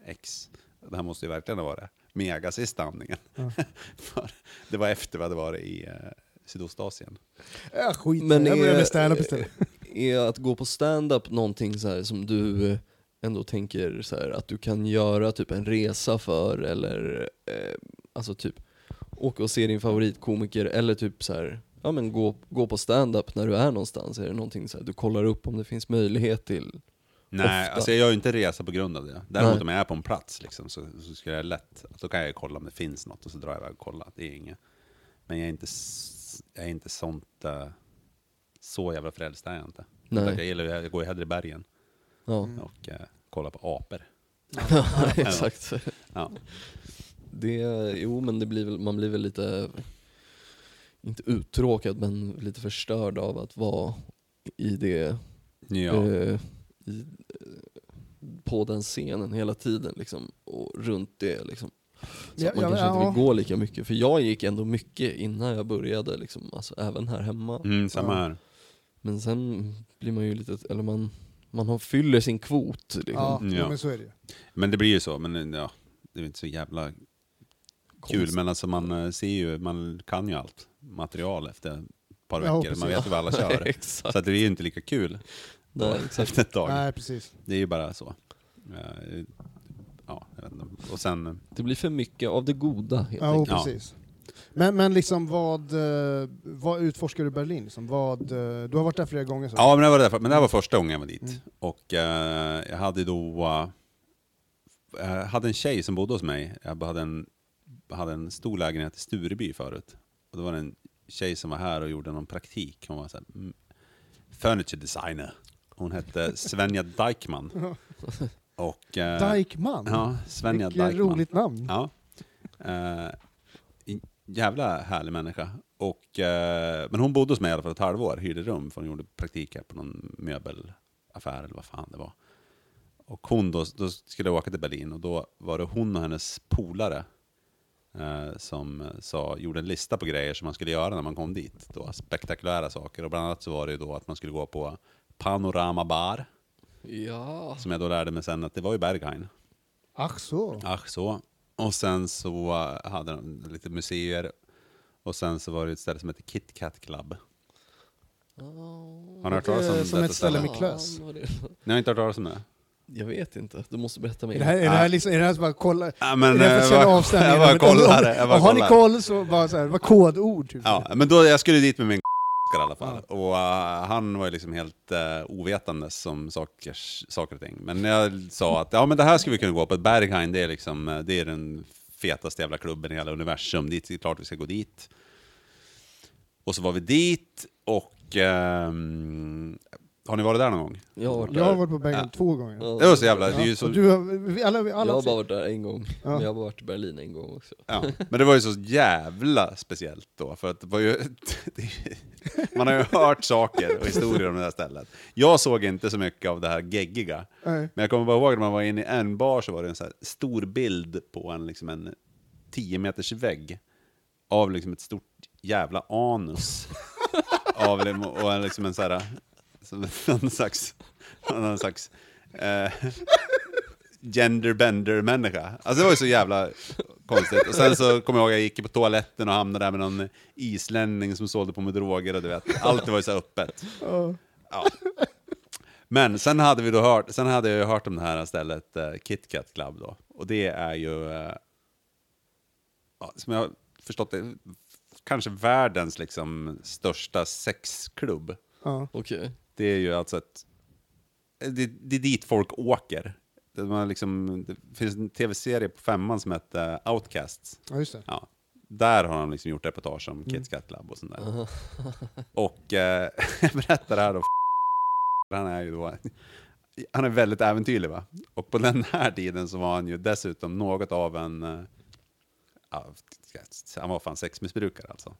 ex. Det här måste ju verkligen ha varit mega sista andningen. För det var efter vi hade varit i eh, Sydostasien. Ja, skit Men jag börjar är- med stand-up istället. Är att gå på stand-up någonting så här som du ändå tänker så här, att du kan göra typ en resa för eller eh, alltså typ åka och se din favoritkomiker eller typ så här, ja men gå, gå på stand-up när du är någonstans. Är det någonting så här, du kollar upp om det finns möjlighet till? Nej, Ofta. alltså jag gör ju inte resa på grund av det. Däremot Nej. om jag är på en plats liksom, så, så ska jag lätt, då kan jag kolla om det finns något och så drar jag iväg och kollar. Det är inget. Men jag är inte, jag är inte sånt, eh, så jävla frälst är jag inte. Nej. Jag, gillar, jag går ju hellre i bergen Ja, och eh, kollar på apor. exakt. Ja. Det, jo men det blir väl, man blir väl lite, inte uttråkad men lite förstörd av att vara i det Ja. eh, i, eh, på den scenen hela tiden liksom, och runt det liksom. Så Ja, att man ja, kanske ja. inte vill gå lika mycket, för jag gick ändå mycket innan jag började, liksom, alltså, även här hemma. Mm, samma här. Men sen blir man ju lite, eller man, man har, fyller sin kvot. Liksom. Ja, men så är det ju. Men det blir ju så, men ja, det är inte så jävla kul. Men alltså man eh, ser ju, man kan ju allt material efter ett par veckor. Man vet ju vad alla kör. Exakt. Så att det är ju inte lika kul Då, exakt. efter ett tag. Nej, precis. Det är ju bara så. Eh, Ja, jag vet inte. Och sen, eh, Det blir för mycket av det goda helt Ja, enkelt. precis. Men, men liksom vad, eh, vad utforskar du i Berlin? Liksom? Vad, du har varit där flera gånger? Så. ja, men det, var därför, men det här var första gången jag var dit. Mm. Och eh, jag hade då, eh, jag hade en tjej som bodde hos mig. Jag hade en, hade en stor lägenhet i Stureby förut. Och då var det en tjej som var här och gjorde någon praktik. Hon var så här, mm, furniture designer. Hon hette Svenja Dijkman. Och, eh, Dijkman? Ja, Svenja Vilket Dijkman. roligt namn. Ja. Eh, jävla härlig människa. Och, eh, men hon bodde hos mig i alla fall ett halvår, hyrde rum, för hon gjorde praktik här på någon möbelaffär eller vad fan det var. Och hon då, då skulle jag åka till Berlin och då var det hon och hennes polare eh, som sa, gjorde en lista på grejer som man skulle göra när man kom dit. Då, spektakulära saker. Och bland annat så var det ju då att man skulle gå på Panorama Bar, Ja. som jag då lärde mig sen att det var ju Berghain. Ach så. Ach så. Och sen så eh, hade de lite museer. Och sen så var det ett ställe som heter Kit Kat Club. Har ni hört talas om Eh, som ett ställe med klös. det- Ni har inte hört talas om det? Jag vet inte, du måste berätta Är mer. det här, är det här, liksom, är det här så bara kolla? Ja, men, är det här för att känna jag bara- jag kollar det, Har ni koll så bara så här, vad kodord? Typ. Ja, men då, jag skulle dit med min i alla fall. Och eh, han var ju liksom helt uh, ovetandes om saker, saker och ting. Men jag sa att ja, men det här ska vi kunna gå på. Berghain, det är, liksom, eh, det är den fetaste jävla klubben i hela universum. Dit, det är klart vi ska gå dit. Och så var vi dit och... ehm, har ni varit där någon gång? Jag har varit Jag har där. varit på Bergen Ja. två gånger. Ja. Det var så jävla... Det är ju så, och du har, alla, vi alla jag har bara varit där en gång, Ja. men jag har varit i Berlin en gång också. ja. Men det var ju så jävla speciellt då, för att det var ju... det- Man har ju hört saker och historier om det här stället. Jag såg inte så mycket av det här geggiga. Nej. Men jag kommer bara ihåg när man var inne i en bar så var det en så här stor bild på en, liksom en 10 meters vägg av liksom ett stort jävla anus. av, det- och en, liksom en så här, som någon slags, någon slags eh, genderbender-människa. Alltså det var ju så jävla konstigt. Och sen så kommer jag ihåg att jag gick på toaletten och hamnade där med någon islänning som sålde på med droger och du vet, allt var ju så öppet. Ja. Men sen hade vi då hört, sen hade jag ju hört om det här stället eh, Kit Kat Club då. Och det är ju, eh, ja, som jag har förstått det, kanske världens liksom största sexklubb. Ja. Okej. Det är ju alltså ett, det, det är dit folk åker. Det, man liksom, det finns en tv-serie på femman som heter Outcasts. ja, just det. Ja, där har han liksom gjort reportage om Kit Kat Club och sånt där. Och eh, jag berättar det här då, han är ju då, han är väldigt äventyrlig va? Och på den här tiden så var han ju dessutom något av en, eh, ja, han var fan sexmissbrukare alltså.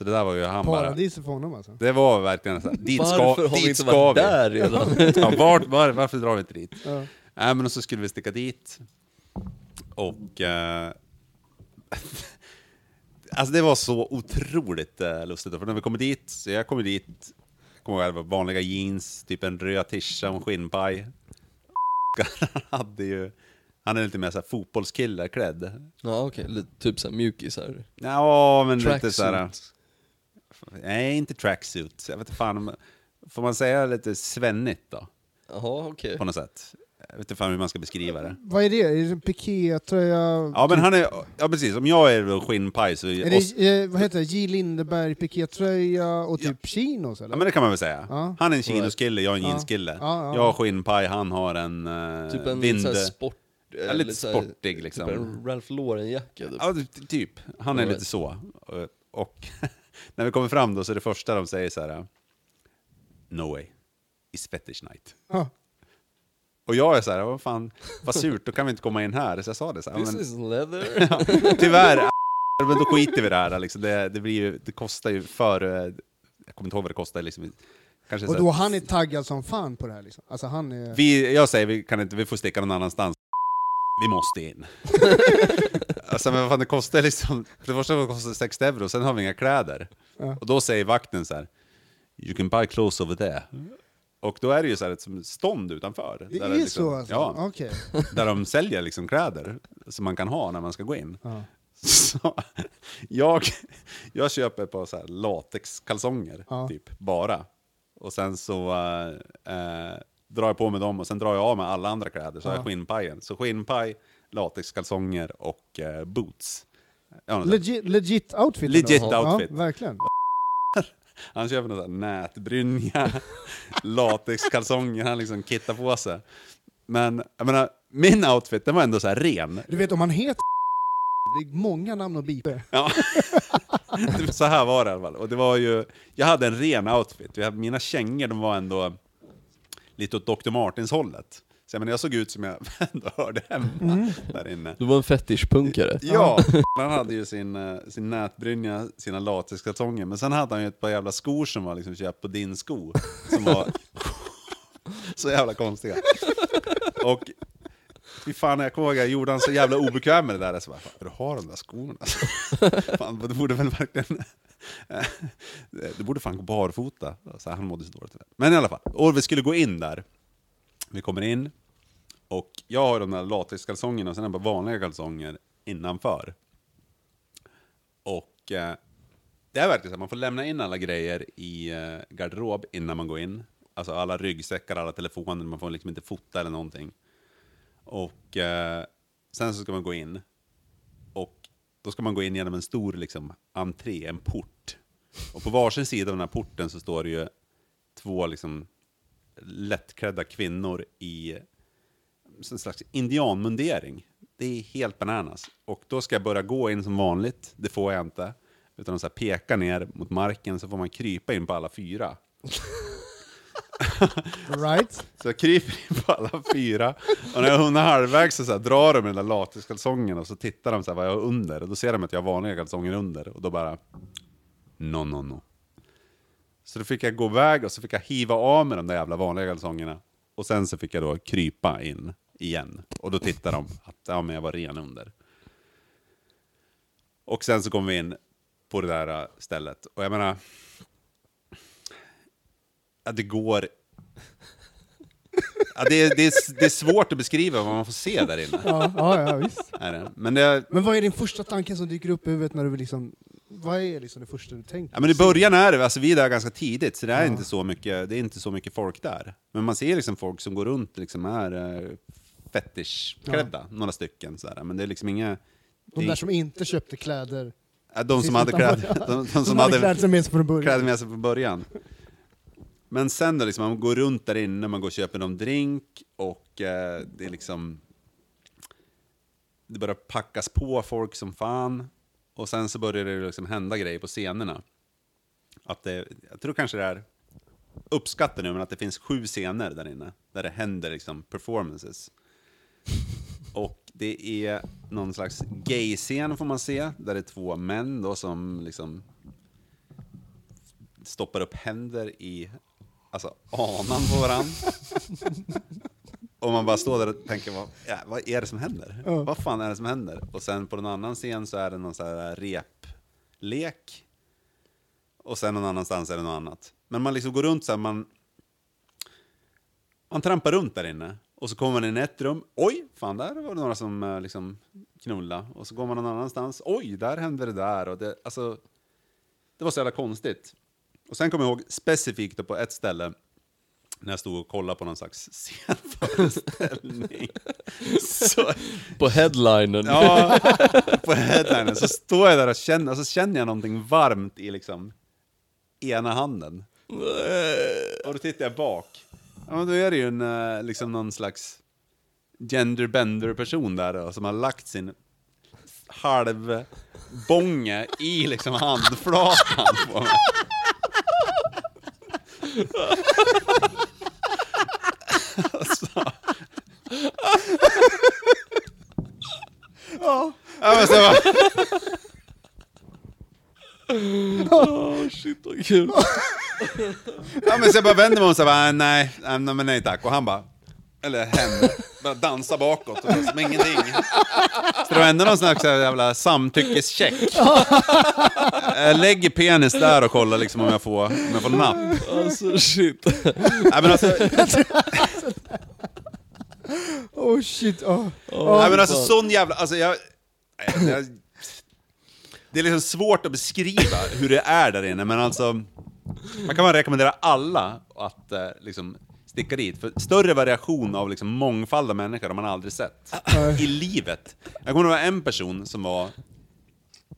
Så det där var ju han bara, Paradiset för honom alltså. det var verkligen så här, dit ska, Varför har vi dit inte ska varit vi. där redan? Ja, var, var, varför drar vi inte dit? Ja. Nej men så skulle vi sticka dit. Och... Eh, alltså det var så otroligt eh, lustigt. För när vi kommer dit, så jag kommer dit, kommer ihåg vanliga jeans, typ en röd tisha och en skinnpaj. Han hade ju Han är lite mer såhär fotbollskillarklädd. Ja okej, lite typ såhär mjukisar. Ja, men lite Tracksuit. såhär... Nej, inte tracksuit. Jag vet inte fan om... Får man säga lite svennigt då? Jaha okej. På något sätt. Jag vet inte fan hur man ska beskriva det. Vad är det? Är det en pikétröja? Ja men han är, ja precis, om jag är skinnpaj så... Är det, eh, vad heter det, J. Lindeberg pikétröja och typ chinos eller? Ja men det kan man väl säga. Ja. Han är en chinoskille, jag är en Ja. jeanskille. Ja, ja. Jag har skinnpaj, han har en uh, Typ en vind... sport... Ja, lite sportig, liksom. Typ en Ralph Lauren-jacka typ. Ja, ty- typ. Han är lite så. Och när vi kommer fram då så är det första de säger så här. No way, it's fetish night. Ja. Och jag är så här, vad fan, vad surt, då kan vi inte komma in här. Så jag sa det så här, This men, is leather. tyvärr, men då skiter vi i det här. Liksom. Det, det, blir ju, det kostar ju för, jag kommer inte ihåg vad det kostar, liksom, kanske Och då han är taggad som fan på det här liksom. Alltså han är... vi, jag säger, vi kan inte, vi får sticka någon annanstans. Vi måste in. alltså men vad fan, det kostar liksom, för det första kostar det 60 euro, sen har vi inga kläder. Ja. Och då säger vakten så här, You can buy clothes over there. Och då är det ju så här ett som stånd utanför. Det där är liksom, så alltså? Ja, Okej. där de säljer liksom kläder som man kan ha när man ska gå in. Ja. Så, jag, jag köper par så här latexkalsonger, Ja. typ, bara. Och sen så eh, drar jag på mig dem och sen drar jag av mig alla andra kläder, så har jag skinnpajen. Så skinnpaj, latexkalsonger och eh, boots. Ja. Legit, legit outfit Legit outfit. Ja, verkligen. Han köper någon nätbrynja, latexkalsonger, han liksom kittar på sig. Men jag menar, min outfit den var ändå så här ren. Du vet om man heter det är många namn att bipa. Ja. så här var det i alla fall. Och det var ju, jag hade en ren outfit. Mina kängor de var ändå lite åt Dr. Martins hållet. Så jag, menar, jag såg ut som jag ändå hörde hemma där inne. Du var en fetischpunkare. Ja, han hade ju sin, eh, sin nätbrynja, sina latexkalsonger, men sen hade han ju ett par jävla skor som var liksom köpt på din sko, som var så jävla konstiga. Och fy fan, jag kommer ihåg, jag gjorde han så jävla obekväm med det där. Så bara, fan, du har de där skorna? fan, du borde väl verkligen... du borde fan gå barfota. Så han mådde så dåligt. Men i alla fall, och vi skulle gå in där. Vi kommer in, och jag har de där latexkalsongerna och sen har jag bara vanliga kalsonger innanför. Och eh, det är verkligen så att man får lämna in alla grejer i eh, garderob innan man går in. Alltså alla ryggsäckar, alla telefoner, man får liksom inte fota eller någonting. Och eh, sen så ska man gå in. Och då ska man gå in genom en stor liksom, entré, en port. Och på varsin sida av den här porten så står det ju två liksom, lättklädda kvinnor i en slags indianmundering. Det är helt bananas. Och då ska jag börja gå in som vanligt, det får jag inte. Utan de så här pekar ner mot marken så får man krypa in på alla fyra. Right? Så jag kryper in på alla fyra, och när jag hunnit halvvägs så, så här, drar de med den där latexkalsongen och så tittar de så här, vad jag har under, och då ser de att jag har vanliga kalsonger under, och då bara... No, no, no. Så då fick jag gå iväg och så fick jag hiva av med de där jävla vanliga kalsongerna. Och sen så fick jag då krypa in igen. Och då tittade de att ja, men jag var ren under. Och sen så kom vi in på det där äh, stället. Och jag menar... Ja, det går... Ja, det, är, det, är, det är svårt att beskriva vad man får se där inne. Ja, ja, ja visst. Är det. Men det, Men vad är din första tanke som dyker upp i huvudet när du liksom... Vad är liksom det första du tänker? Ja, men i början är det, alltså vi är där ganska tidigt, så det är, Ja. inte, så mycket, det är inte så mycket folk där. Men man ser liksom folk som går runt liksom är uh, fetischklädda, några stycken. Så här. Men det är liksom inga... De där som inte köpte kläder. Ja, de som hade, utanför, kläd, ja. de, de som Som hade hade kläder med sig från början. kläder med sig från början. Men sen då, liksom, man går runt där inne, man går och köper någon drink och eh, det är liksom... Det börjar packas på folk som fan. Och sen så börjar det liksom hända grejer på scenerna. Att det, jag tror kanske det är uppskattar nu, men att det finns sju scener där inne. Där det händer liksom performances. Och det är någon slags gay-scen får man se, där det är två män då som liksom stoppar upp händer i alltså, anan på varandra. Och man bara står där och tänker, vad, ja, vad är det som händer? Ja. Vad fan är det som händer? Och sen på en annan scen så är det någon sån här replek. Och sen någon annanstans är det något annat. Men man liksom går runt så här, man, man trampar runt där inne. Och så kommer man in i ett rum, oj, fan där var det några som eh, liksom knulla. Och så går man någon annanstans, oj, där hände det där. Och det, alltså, det var så jävla konstigt. Och sen kommer jag ihåg specifikt på ett ställe, när jag stod och kollade på någon slags scenföreställning. så, På headlinen. ja, på headlinen, så står jag där och känner, så känner jag någonting varmt i liksom ena handen. Och då tittar jag bak. Ja, då är det ju en, eh, liksom någon slags genderbender person där då, som har lagt sin halvbånge i liksom handflatan på mig. Alltså. Ja, men så jag bara, Åh shit vad kul. Ja men så jag bara vänder mig om och så bara, nej, nej, men nej tack. Och han bara, eller hen, bara dansa bakåt och som ingenting. Så det var ändå någon slags jävla samtyckescheck. Jag lägger penis där och kollar liksom om jag får, om jag får napp. Alltså shit. Nej men alltså, Oh shit, oh. nej, men alltså sån jävla, alltså jag, jag... Det är liksom svårt att beskriva hur det är där inne, men alltså... Man kan bara rekommendera alla att eh, liksom sticka dit, för större variation av liksom mångfald av människor har man aldrig sett i livet. Jag kommer ihåg en person som var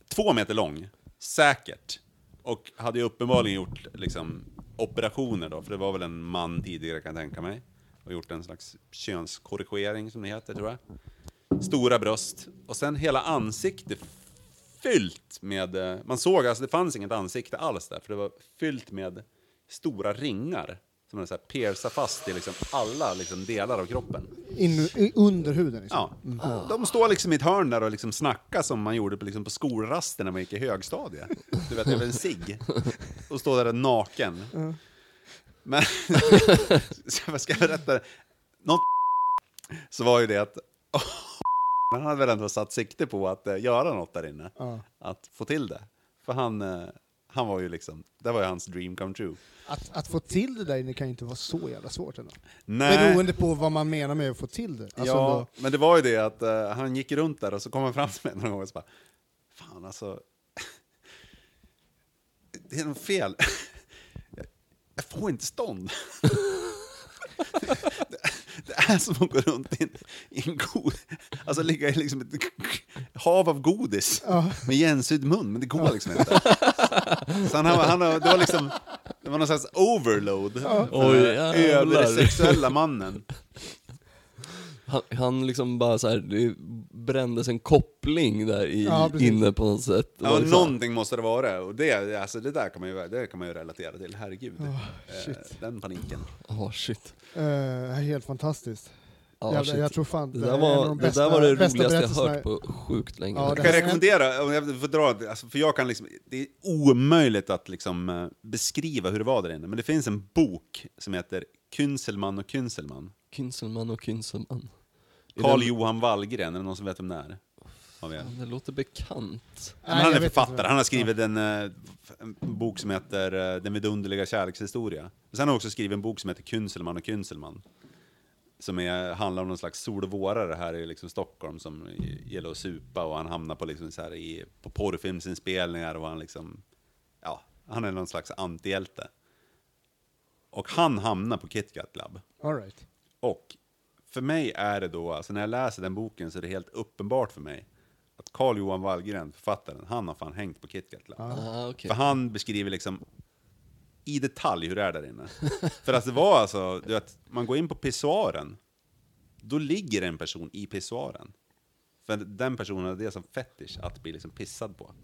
två meter lång, säkert, och hade ju uppenbarligen gjort liksom, operationer då, för det var väl en man tidigare kan jag tänka mig, och gjort en slags könskorrigering som det heter tror jag. Stora bröst, och sen hela ansiktet fyllt med, eh, man såg alltså det fanns inget ansikte alls där, för det var fyllt med stora ringar som man så här piercar fast i liksom alla liksom delar av kroppen. In, i, under huden liksom. Ja. De står liksom i ett hörn där och liksom snackar som man gjorde på, liksom på skolrasten när man gick i högstadiet. Du vet, över en cigg. Och står där naken. Men, så vad ska jag berätta? Något så var ju det att han hade väl ändå satt sikte på att eh, göra något där inne. Att få till det. För han, eh, han var ju liksom, det var ju hans dream come true. Att, att få till det där inne kan ju inte vara så jävla svårt ändå. Nej. Beroende på vad man menar med att få till det. Alltså ja, ändå- men det var ju det att eh, han gick runt där och så kom han fram till mig någon gång och så bara Fan alltså Det är något fel jag får inte stånd det, det är som att gå runt i en, i en god... Alltså ligga i liksom ett hav av godis med igensydd mun, men det går liksom inte. Så han, han, det var liksom... Det var någon slags overload för Oj, den jävlar. översexuella mannen. Han, han liksom bara så här, det brändes en koppling där i, Ja, precis. inne på något sätt. Det var Ja, liksom- någonting måste det vara. Och det, alltså, det där kan man ju, det kan man ju relatera till, herregud. Eh, shit. den paniken. Åh shit. Eh, helt fantastiskt. Ja, Jävlar, shit. jag tror fan det det där är en var av de det, bästa- där var det bästa roligaste jag berättelserna. hört på sjukt länge. Ja, Jag det kan här- rekommendera, om jag får dra, alltså, för jag kan liksom, det är omöjligt att liksom, eh, beskriva hur det var där inne, men det finns en bok som heter Künzelman och Künzelman. Kynselman och Kynselman. Är Carl den- Johan Wallgren, är det någon som vet vem det är? Vi. Det låter bekant. Men Nej, han jag är författare, han har skrivit en, eh, en bok som heter eh, Den vidunderliga kärlekshistoria. Sen har han också skrivit en bok som heter Künzelman och Künzelman. Som är, handlar om någon slags sol och vårare här i liksom Stockholm som gillar att supa och han hamnar på, liksom så här i, på porrfilmsinspelningar och han liksom, ja, han är någon slags antihjälte. Och han hamnar på KitKat Club. All right. Och för mig är det då, alltså när jag läser den boken så är det helt uppenbart för mig att Carl Johan Wallgren, författaren, han har fan hängt på KitKat. Ah, okej. För han beskriver liksom i detalj hur det är där inne. För att det var alltså, du vet, man går in på pissoaren, då ligger en person i pissoaren. För den personen har det som fetish, att bli liksom pissad på.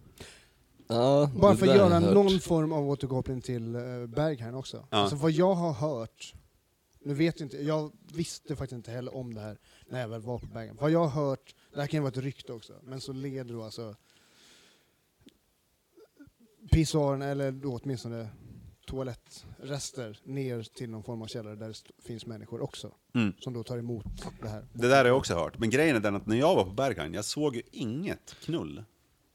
Ja, Bara för att göra någon form av återkoppling till uh, Berghain också. Ja. Alltså vad jag har hört, nu vet jag inte, jag visste faktiskt inte heller om det här när jag väl var på Berghain. Vad jag har hört, det här kan ju vara ett rykte också, men så leder då alltså pissoaren, eller då åtminstone toalettrester, ner till någon form av källare där det finns människor också. Mm. Som då tar emot det här. Det där har jag också hört. Men grejen är den att när jag var på Berghain, jag såg ju inget knull.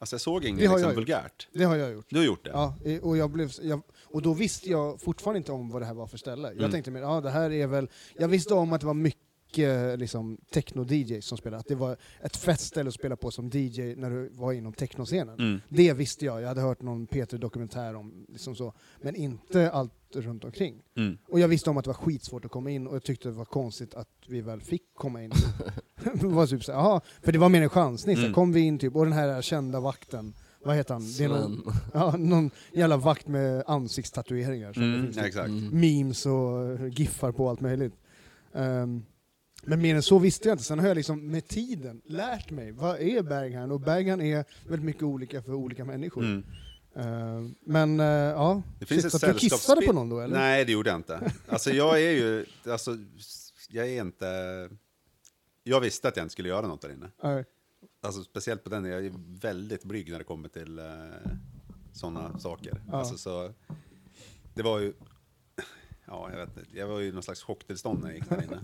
Alltså jag såg inget liksom, jag gjort. vulgärt. Det har jag gjort. Du har gjort det? Ja, och, jag blev, jag, och då visste jag fortfarande inte om vad det här var för ställe. Jag Mm. tänkte mer, ja det här är väl, jag visste om att det var mycket liksom, techno-DJ som spelade. Att det var ett fett ställe att spela på som DJ när du var inom technoscenen. Mm. Det visste jag, jag hade hört någon Peter-dokumentär om liksom så, men inte allt runt omkring. Mm. Och jag visste om att det var skitsvårt att komma in och jag tyckte det var konstigt att vi väl fick komma in. det var typ så, här, jaha, för det var mer en chansning, Mm. kom vi in typ, och den här kända vakten, vad heter han? Det är någon, ja, någon jävla vakt med ansiktstatueringar. som det Mm, finns ja, exakt. Mm. memes och giffar på allt möjligt. Ehm, men mer än så visste jag inte. Sen har jag liksom med tiden lärt mig, vad är Berghain? Och Berghain är väldigt mycket olika för olika människor. Mm. Ehm, men eh, ja, Det finns Shit, ett att du kissade på någon då eller? Nej, det gjorde jag inte. Alltså jag är ju, alltså, jag är inte... Jag visste att jag inte skulle göra något där inne. Nej. Alltså speciellt på den, jag är väldigt blyg när det kommer till eh, sådana saker. Ja. Alltså så, det var ju, ja jag vet inte, jag var ju i någon slags chocktillstånd när jag gick där inne.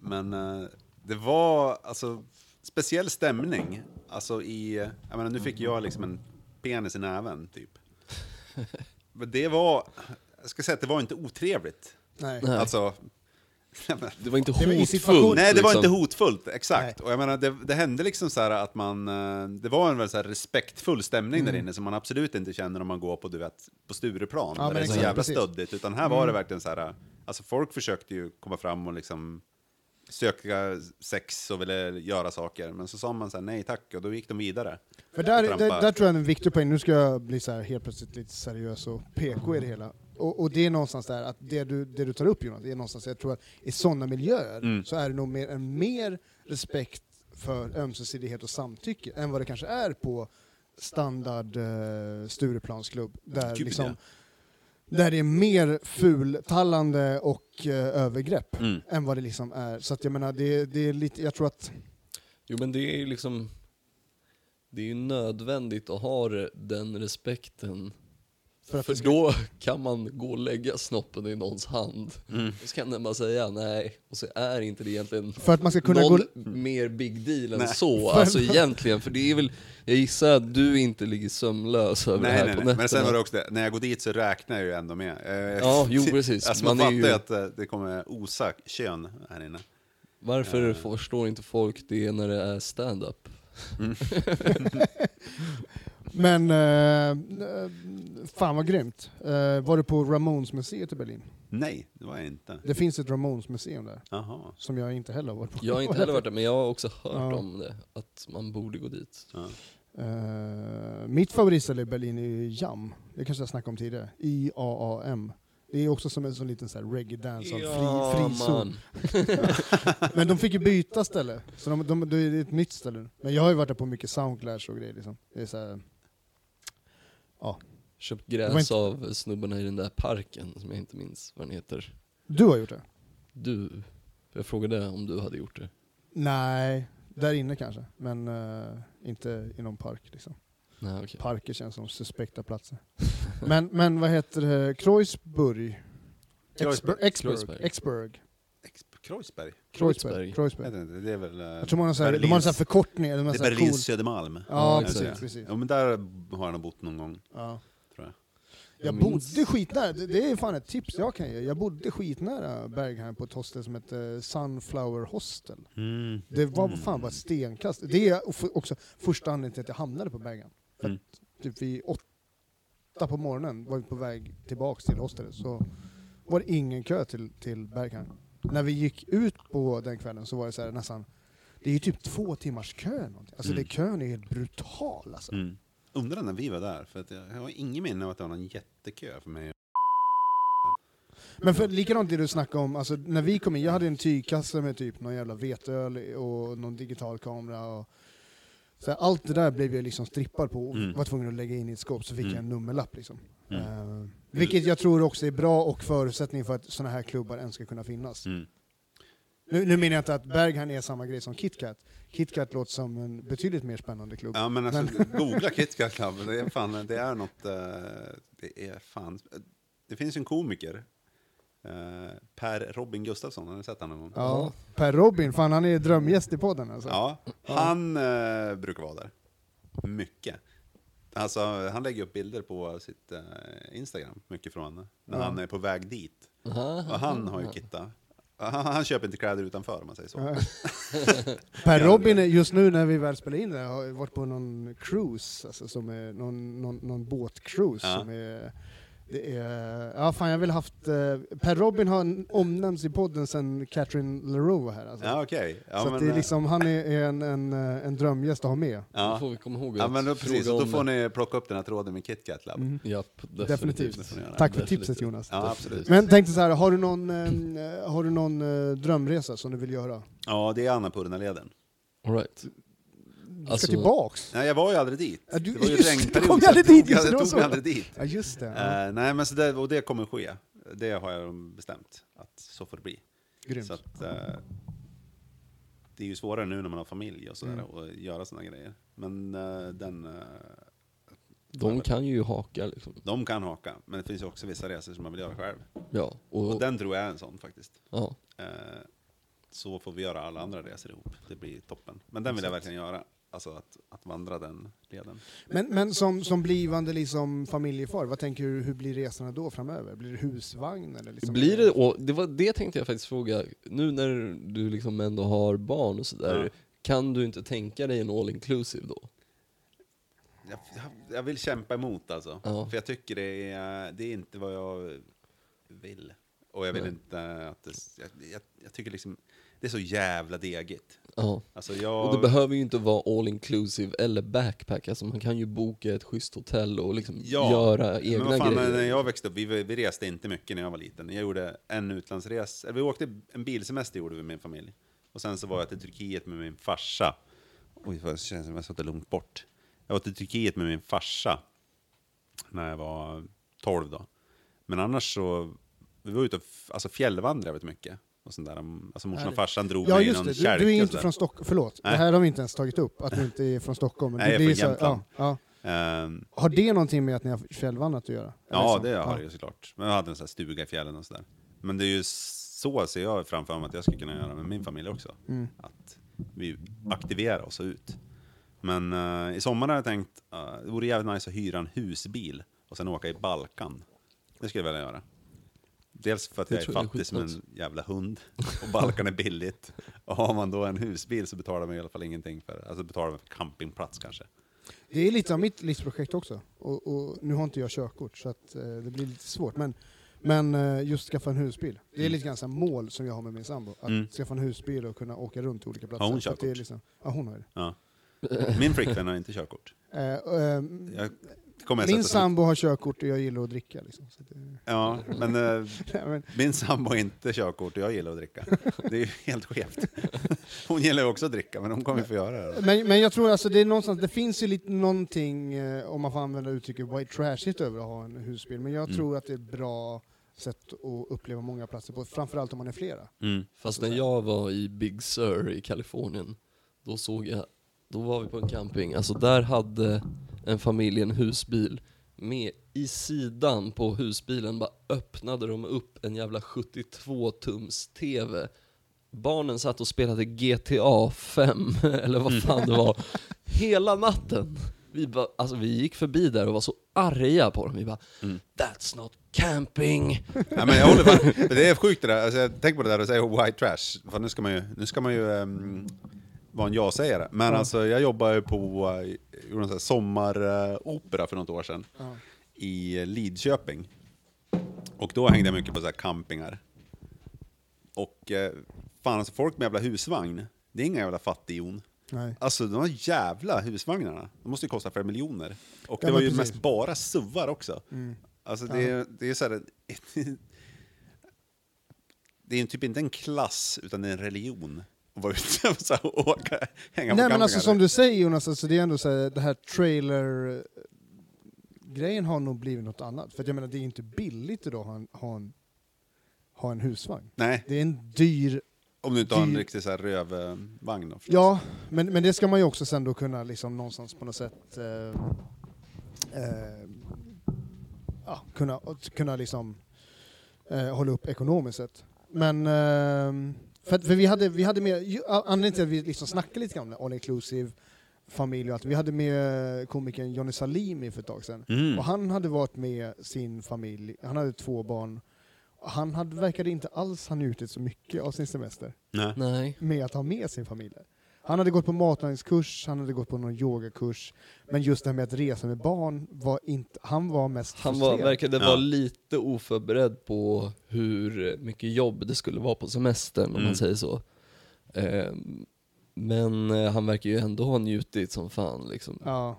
Men eh, det var alltså speciell stämning, alltså i, jag menar nu fick jag liksom en penis i näven typ. Men det var, jag ska säga att det var inte otrevligt. Nej. Alltså, Det var inte hotfullt. Nej, det var liksom. inte hotfullt, exakt. Nej. Och jag menar, det, det hände liksom så här att man, eh, det var en väldigt så här respektfull stämning Mm. där inne som man absolut inte känner om man går på, du vet, på Stureplan, Ja, där det är så exakt, jävla precis. Mm. stöddigt. Utan här var det verkligen så här, alltså folk försökte ju komma fram och liksom söka sex och ville göra saker, men så sa man så här, nej tack, och då gick de vidare. För där, där, där tror jag är en viktig poäng, nu ska jag bli så här helt plötsligt lite seriös och PK i det hela. Och, och det är någonstans där, att det du, det du tar upp Jonas, det är någonstans, jag tror att i sådana miljöer Mm. så är det nog mer, en mer respekt för ömsesidighet och samtycke än vad det kanske är på standard eh, Stureplansklubb. Där, Gud, liksom, ja. Där det är mer fultallande och eh, övergrepp Mm. än vad det liksom är. Så att jag menar, det, det är lite, jag tror att Jo men det är ju liksom, det är ju nödvändigt att ha den respekten. För För, det ska- då kan man gå och lägga snoppen i någons hand. Mm. Och så kan den bara säga nej, och så är inte det egentligen för att man ska kunna någon gå... mer big deal än Nej. så, alltså egentligen. För det är väl, jag gissar att du inte ligger sömnlös över det Nej, här nej, på nej. nätterna. Men sen var det också det, när jag går dit så räknar jag ju ändå med. Eh, Ja, jo, precis. Alltså man, Man är fattar ju- att eh, det kommer osa kön här inne. Varför förstår inte folk det när det är stand-up? Men, eh, fan vad grymt. Eh, var du på Ramones-museet i Berlin? Nej, det var jag inte. Det finns ett Ramones-museum där, Jaha. som jag inte heller har varit på. Jag har inte heller varit där, men jag har också hört Ja. om det, att man borde gå dit. Ja. Eh, mitt favoritställe i Berlin är Jam. Det kanske jag snackade om tidigare. I-A-A-M. Det är också som en sån liten så här reggae dance av fri, fri zon. man. Men de fick ju byta ställe, så de, de, det är ett nytt ställe. Men jag har ju varit där på mycket soundclash och grejer liksom. Det är så här, Köpt Det var gräs inte- av snubbarna i den där parken som jag inte minns vad den heter. Du har gjort det? Du. Jag frågade om du hade gjort det. Nej, där inne kanske. Men eh, inte i någon park liksom. Nej, okej. Parker känns som suspekta platser. men, men vad heter det? Kreuzburg? Kreuzberg. Exburg? Exburg? Kreuzberg. Kreuzberg? Kreuzberg. Jag vet inte, det är väl... eh, Jag tror man har så här, de har en sån här förkortning. De har Det så är här Berlins cool- Södermalm. Ja, Ja, precis. precis. Ja, men där har nog bott någon gång, Ja. tror jag. Jag bodde skitnära, det, det är fan ett tips jag kan ge. Jag bodde skitnära Bergheim på ett hostel som hette Sunflower Hostel. Det var fan bara stenkast. Det är också första anledningen till att jag hamnade på Bergheim. För Mm. att typ vid åtta på morgonen var vi på väg tillbaks till hostelet så var det ingen kö till, till Bergheim. När vi gick ut på den kvällen så var det så här nästan, det är ju typ två timmars kö. Någonting. Alltså Mm. det, kön är helt brutal alltså. Mm. Undrar när vi var där, för att jag, har ingen minne av att det var någon jättekö för mig. Men för, likadant det du snackade om, alltså, när vi kom in, jag hade en tygkasse med typ någon jävla veteöl och någon digital kamera. Och, så här, allt det där blev jag liksom strippad på och Mm. var tvungen att lägga in i ett skåp, så fick Mm. jag en nummerlapp. Liksom. Mm. Eh, vilket jag tror också är bra och förutsättning för att sådana här klubbar ens ska kunna finnas. Mm. Nu, nu menar jag inte att Berghain är samma grej som KitKat. KitKat låter som en betydligt mer spännande klubb. Ja men alltså, googla KitKat Club, det är fan, det är något, eh, det är fan, det finns en komiker, eh, Per Robin Gustafsson, har ni sett honom? Ja. Per Robin, fan han är drömgäst i podden alltså. Ja, han eh, brukar vara där. Mycket. Alltså, han lägger upp bilder på sitt eh, Instagram, mycket från när Ja. han är på väg dit. Och han har ju kittat Han, han köper inte kläder utanför om man säger så. Per Robin, just nu när vi väl spelar in det, har varit på någon cruise, alltså som är någon, någon, någon båtcruise Ja. som är det är, ja fan jag vill haft, eh, Per Robin har omnämnts i podden sen Catherine LaRue var här alltså. Ja, okej. Ja, Så men, det är eh, liksom, han är, är en, en, eh, en drömgäst att ha med. Då ja. får vi komma ihåg ja, men då, precis. då får ni plocka upp den här tråden med KitKat Lab. Mm. Japp, Definitivt. definitivt. Tack för Definitivt. tipset Jonas. Ja, absolut. Men tänkte så här, har du någon, eh, har du någon eh, drömresa som du vill göra? Ja, det är Annapurna-leden. All right. Du ska Alltså- tillbaks? Nej, jag var ju aldrig dit. Ja, du- det var ju just du kom ju så aldrig jag dit, tog- just Jag mig aldrig dit. Ja just det. Eh, nej, men så det, och det kommer ske. Det har jag bestämt, att så får det bli. Grymt. Så att, eh, det är ju svårare nu när man har familj och sådär, Mm. och göra sådana grejer. Men eh, den, De kan ju haka liksom. de kan haka, men det finns ju också vissa resor som man vill göra själv. Ja, och, Och den tror jag är en sån faktiskt. ja. Eh, så får vi göra alla andra resor ihop. Det blir toppen. Men den vill jag verkligen göra. Alltså att, att vandra den leden. Men, men som, som blivande liksom familjefar, vad tänker du, hur blir resorna då framöver? Blir det husvagn eller? Liksom Blir det, och det, var, det tänkte jag faktiskt fråga, nu när du liksom ändå har barn och sådär, Ja. kan du inte tänka dig en all inclusive då? Jag, jag, jag vill kämpa emot alltså. Ja. För jag tycker det är, det är inte vad jag vill. Och jag vill Nej. inte att det, jag, jag, jag tycker liksom, det är så jävla degigt. Ja. Alltså jag... Och det behöver ju inte vara all inclusive eller backpack, alltså man kan ju boka ett schysst hotell och liksom Ja, göra Men egna vad fan, grejer. när jag växte upp, vi, vi reste inte mycket när jag var liten. Jag gjorde en utlandsresa, eller vi åkte en bilsemester gjorde vi med min familj. Och sen så var jag till Turkiet med min farsa. Oj, vad känns som jag satt långt bort. Jag var till Turkiet med min farsa när jag var 12 då. Men annars så, vi var ute och alltså fjällvandrade väldigt mycket. Och sånt där. Alltså morsan och farsan drog Ja mig i någon det, du, kärka du är inte från Stockholm, förlåt, Nej. det här har vi inte ens tagit upp, att du inte är från Stockholm. Nej, jag är från så- Jämtland. Ja, ja. Har det någonting med att ni har fjällvandrat att göra? Ja, det har det ju såklart. Men jag hade en sån stuga i fjällen och sådär. Men det är ju så ser jag framför mig att jag skulle kunna göra med min familj också. Mm. Att vi aktiverar oss ut. Men eh, i sommar har jag tänkt, uh, det vore jävligt nice att hyra en husbil och sen åka i Balkan. Det skulle jag vilja göra. Dels för att jag jag är fattig som en jävla hund och Balkan är billigt. Och har man då en husbil så betalar man i alla fall ingenting för Alltså betalar man för campingplats kanske. Det är lite av mitt livsprojekt också. Och, och nu har inte jag körkort så att, eh, det blir lite svårt. Men, men eh, just skaffa en husbil. Det är lite grann här mål som jag har med min sambo. Att Mm. skaffa en husbil och kunna åka runt till olika platser. Har hon att det är körkort? liksom, ja, hon har det. Ja. Min flickvän har inte körkort. Eh, eh, Jag min sambo har körkort och jag gillar att dricka. Liksom. Så det, Ja, men eh, nej, men, min sambo har inte körkort och jag gillar att dricka. Det är ju helt skevt. Hon gillar ju också att dricka, men hon kommer få göra det. men, men jag tror alltså det är någonstans, det finns ju lite någonting, eh, om man får använda uttrycket white trashigt över att ha en husbil. Men jag Mm. tror att det är ett bra sätt att uppleva många platser på, framförallt om man är flera. Mm. Fast när jag var i Big Sur i Kalifornien, då såg jag, då var vi på en camping, alltså där hade en familj en husbil med i sidan på husbilen bara öppnade de upp en jävla 72 tums TV. Barnen satt och spelade GTA 5, eller vad fan det var, hela natten. Vi, bara, alltså vi gick förbi där och var så arga på dem. Vi bara Mm. That's not camping! Ja, men jag håller men det är sjukt det där. Alltså, jag tänker på det där och säger white trash. För nu ska man ju, nu ska man ju um, vara en ja-sägare. Men alltså, jag jobbar ju på, uh, gjorde en sån sommaropera för något år sedan. Ja. i Lidköping. Och då hängde jag mycket på så här campingar. Och eh, fan alltså folk med jävla husvagn, det är inga jävla fattighjon. Nej. Alltså de här jävla husvagnarna, de måste ju kosta flera miljoner. Och Ja, det var ju precis. mest bara suvar också. Mm. Alltså det, det är så här, Det är typ inte en klass, utan en religion. Att vara ute och så här, åka, hänga på Nej men alltså som du säger Jonas, alltså, det är ändå så här, det här trailer grejen har nog blivit något annat. För jag menar det är inte billigt idag att ha en, ha en, ha en husvagn. Nej, Det är en dyr, om du inte har en riktig så här rövvagn då ja, men, men det ska man ju också sen då kunna liksom någonstans på något sätt eh, eh, ja, kunna, kunna liksom eh, hålla upp ekonomiskt sett. Men eh, för, för vi hade, vi hade med, anledningen till att vi liksom snackade lite grann om all inclusive familj och allt, vi hade med komikern Johnny Salimi för ett tag sedan. Mm. Och han hade varit med sin familj, han hade två barn, han hade, verkade inte alls ha njutit så mycket av sin semester Nej. Nej. med att ha med sin familj. Han hade gått på matlagningskurs, han hade gått på någon yogakurs, men just det här med att resa med barn var inte, han var mest Han var, verkade Ja. vara lite oförberedd på hur mycket jobb det skulle vara på semestern, om Mm. man säger så. Ehm, men eh, han verkar ju ändå ha njutit som fan liksom. Ja.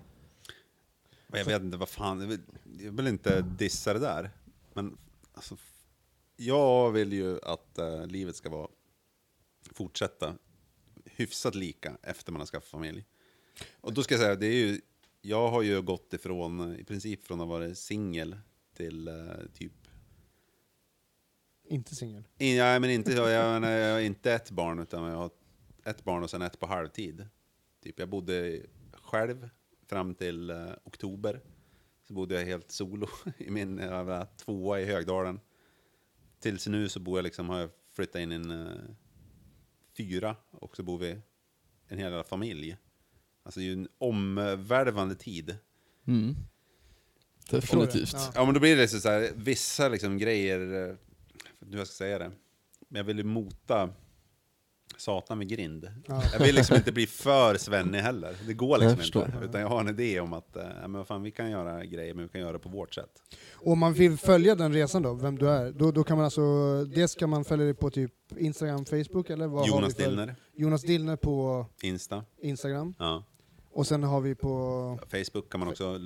Jag vet inte vad fan, jag vill, jag vill inte dissa det där. Men alltså, jag vill ju att eh, livet ska vara, fortsätta hyfsat lika efter man har skaffat familj. Och då ska jag säga, det är ju, jag har ju gått ifrån, eh, i princip från att vara singel till eh, typ Inte singel. In- Ja, men inte, jag, jag, jag har inte ett barn, utan jag har ett barn och sen ett på halvtid. Typ, jag bodde själv fram till eh, oktober. Så bodde jag helt solo i min jävla tvåa i Högdalen. Tills nu så bor jag liksom, har jag flyttat in i en eh, fyra och så bor vi en hel familj. Alltså det är ju en omvälvande tid. Mm. Definitivt. Ja. Ja men då blir det så här, vissa liksom grejer, eh, jag hur jag ska säga det, men jag vill ju mota satan vid grind. Ja. Jag vill liksom inte bli för svennig heller, det går liksom inte. Utan jag har en idé om att, eh, ja, men fan, vi kan göra grejer, men vi kan göra det på vårt sätt. Och om man vill följa den resan då, vem du är, då, då kan man alltså, dels kan man följa dig på typ Instagram, Facebook eller vad Jonas? Dillner, Jonas Dillner på Insta, Instagram. ja. Och sen har vi på, Facebook kan man också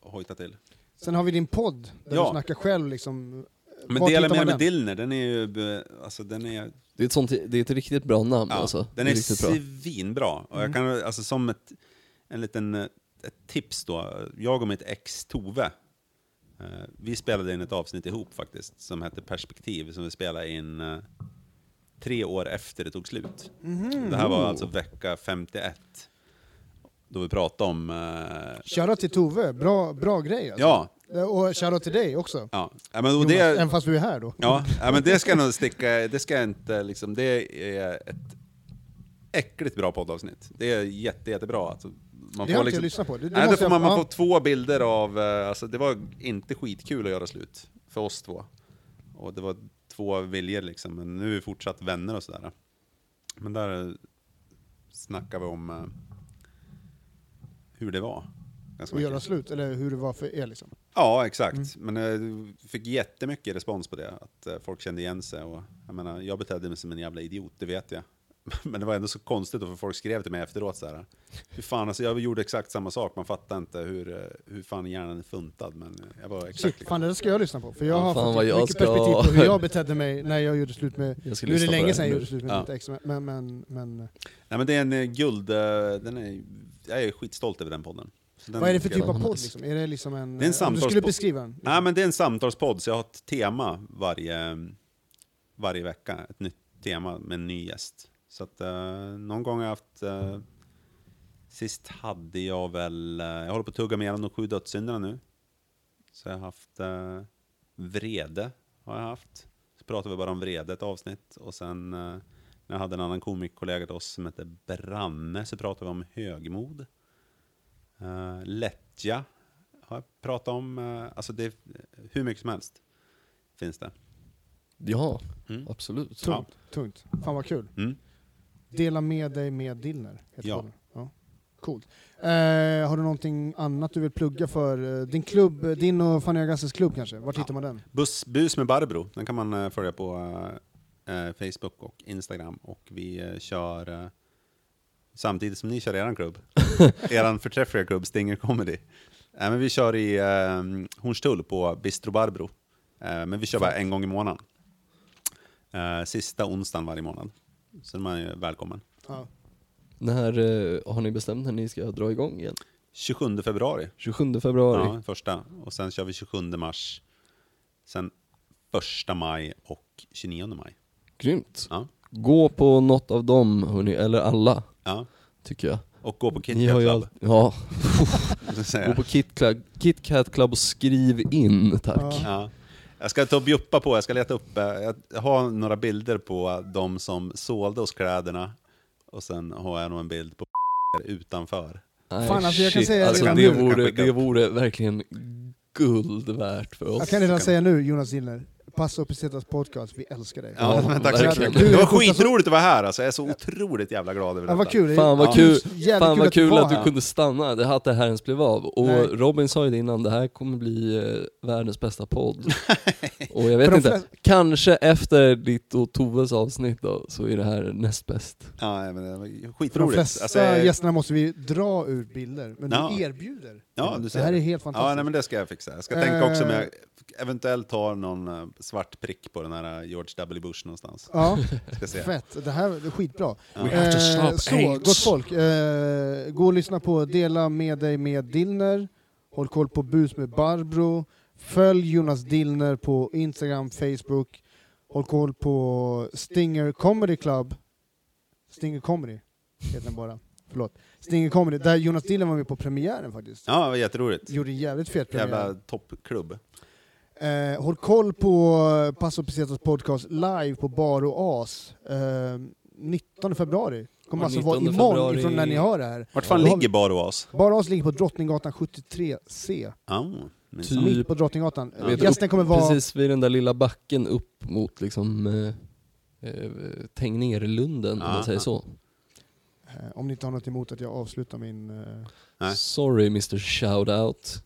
hojta till. sen har vi din podd, där Ja. du snackar själv liksom. Men dela med man med den? Dillner, den är ju, be- alltså den är, Det, är ett sånt, det är ett riktigt bra namn ja, alltså. den är, är svinbra. Och jag kan, alltså som ett, en liten, eh, ett tips då, jag och mitt ex Tove, eh, vi spelade in ett avsnitt ihop faktiskt, som hette Perspektiv, som vi spelade in eh, tre år efter det tog slut. Mhm. Det här var alltså vecka 51, då vi pratade om, eh, Shoutout till Tove, bra, bra grej alltså. ja, Och shoutout till dig också. ja, ja men och det, Även fast du är här då. Ja, ja men det ska jag nog sticka, det ska jag inte liksom, det är ett äckligt bra poddavsnitt. Det är jätte, jättebra. Alltså, man det har inte jag lyssnat på. Det, det nej, då får man, man får två bilder av, eh, alltså det var inte skitkul att göra slut för oss två. Och det var två viljor liksom, men nu är vi fortsatt vänner och sådär. Men där eh, snackar vi om eh, hur det var. Ganska Och mycket. göra slut, eller hur det var för er liksom. Ja, exakt. Mm. Men jag fick jättemycket respons på det. Att eh, folk kände igen sig. Och, jag, menar, jag betedde mig som en jävla idiot, det vet jag. Men det var ändå så konstigt, då, för folk skrev till mig efteråt så här. Hur fan, alltså jag gjorde exakt samma sak, man fattar inte hur, eh, hur fan hjärnan är funtad. Men jag var exakt Shit, fan det ska jag lyssna på. För jag Ja, har fan fått jag mycket ska- perspektiv på hur jag betedde mig när jag gjorde slut med... Jag Nu är det länge sedan jag gjorde slut med Ja. mitt ex, men... men, men Nej men det är en eh, guld, eh, den är, jag är skitstolt över den podden. Den vad är det för typ av podd liksom? Är det liksom en... Det är en om du skulle beskriva den? Nej men det är en samtalspodd, så jag har ett tema varje, varje vecka. Ett nytt tema med en ny gäst. Så att eh, någon gång har jag haft... Eh, sist hade jag väl... Eh, jag håller på att tugga med igenom de sju dödssynderna nu. Så jag har haft eh, vrede. Har jag haft. Så pratar vi bara om vrede ett avsnitt. Och sen eh, när jag hade en annan komikkollega till oss som hette Branne så pratade vi om högmod. Uh, lättja har jag pratat om. eh, alltså det hur mycket som helst finns det. Ja, Mm. absolut. Tungt, tungt. Fan vad kul. Mm. Dela med dig med Dillner. heter Ja. ja. Coolt. Eh, har du någonting annat du vill plugga för? eh, Din klubb, eh, din och Fanny Agassis klubb kanske? Vart hittar man den? Bus, bus med Barbro, den kan man eh, följa på eh, eh, Facebook och Instagram. Och vi eh, kör eh, samtidigt som ni kör eran klubb. eran förträffliga klubb Stinger Comedy. Eh, men vi kör i eh, Hornstull på Bistro Barbro. Eh, men vi kör bara en gång i månaden. Eh, sista onsdagen varje månad. Så är man ju välkommen. Ja. När eh, har ni bestämt när ni ska dra igång igen? 27 februari. 27 februari? Ja, första. Och sen kör vi 27 mars. Sen 1 maj och 29 maj. Grymt. Ja. Gå på något av dem hörni, eller alla, Ja. tycker jag. Och gå på Kit Ni Kat har ju Club. all... Ja, så gå på Kit, Club, Kit Kat Club och skriv in, tack. Ja. Ja. Jag ska ta och bjuppa på, jag ska leta upp, eh, jag har några bilder på de som sålde oss kläderna. Och sen har jag nog en bild på utanför. Nej, Fan, alltså jag kan shit. säga alltså, det, vore, det vore verkligen guld värt för oss. Jag kan redan säga nu, Jonas Dillner, Passa och Pesetas podcast, vi älskar dig. Ja, Ja, men tack så mycket. Du, Det var det skitroligt att vara här alltså. Jag är så otroligt jävla glad över Ja, vad detta. kul. Fan vad Ja. kul, Jävligt fan vad kul att du här. kunde stanna, det hade här ens blev av. Och Nej. Robin sa ju det innan, det här kommer bli eh, världens bästa podd. och jag vet inte, flesta- kanske efter ditt och Toves avsnitt då, så är det här näst bäst. Ja, men det var För de skitroligt. flesta Alltså, gästerna måste vi dra ut bilder, men Ja. du erbjuder. Ja, du det ser. här är helt fantastiskt. Ja, nej, men det ska jag fixa. Jag ska tänka också om jag Eh. eventuellt har någon eh, svart prick på den här George W. Bush någonstans. Ja, Ska se. fett. Det här är skitbra. Ja. Eh, så, AIDS. gott folk. Eh, gå och lyssna på Dela med dig med Dillner. Håll koll på Bus med Barbro. Följ Jonas Dillner på Instagram, Facebook. Håll koll på Stinger Comedy Club. Stinger Comedy heter den bara. Förlåt. Stinger Comedy, där Jonas Dillner var med på premiären faktiskt. Ja, det var jätteroligt. Gjorde en jävligt fet premiär. Jävla toppklubb. Eh, håll koll på Passo Pesetas podcast live på Bar och As. Eh, 19 februari. Kommer alltså vara 19 imorgon februari. ifrån när ni hör det här. Vart fan Då har ligger Bar Oas? Bar och As ligger på Drottninggatan 73C. Ja, men Typ. Mitt på Drottninggatan. Ja. Eh, Gästen kommer vara... Precis vid den där lilla backen upp mot liksom eh, eh, Tegnérlunden, om Ja, man säger ja. så. Eh, om ni inte har något emot att jag avslutar min... Eh, Nej. Sorry Mr Shoutout.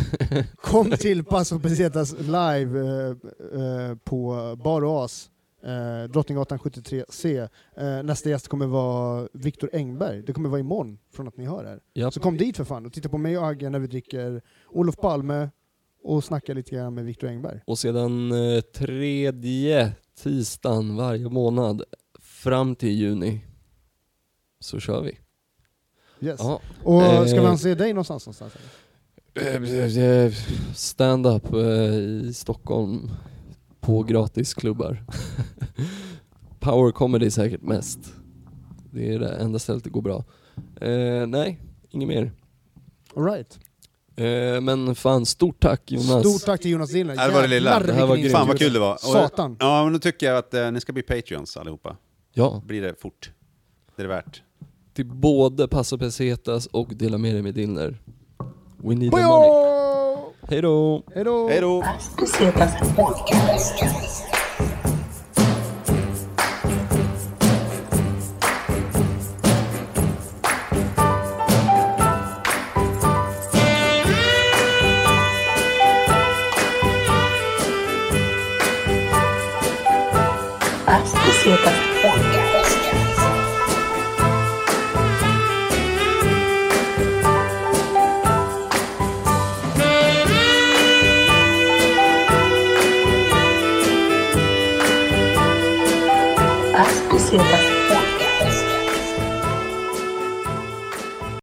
kom till Passo Pesetas live eh, på Bar As. Drottninggatan 73C. Eh, nästa gäst kommer vara Viktor Engberg. Det kommer vara imorgon från att ni hör här. Japp. Så kom dit för fan och titta på mig och Agge när vi dricker Olof Palme och snackar lite grann med Viktor Engberg. Och sedan tredje tisdagen varje månad fram till juni så kör vi. Yes. Ja. Och ska Eh, man se dig någonstans? någonstans eller? Eh, Stand-up eh, i Stockholm på gratisklubbar. Power comedy säkert mest. Det är det enda stället det går bra. Eh, nej, inget mer. All right. Eh, men fan, stort tack Jonas. Stort tack till Jonas Dillner. Det var det lilla. Det här var grymt. Fan vad kul det var. Och- Satan. Ja, men då tycker jag att eh, ni ska bli Patreons allihopa. Ja, Blir det fort. Det är det värt. Till både Passo Pesetas och Dela med dig med Dillner. We need the money. Hej då! Hej då! Hej då!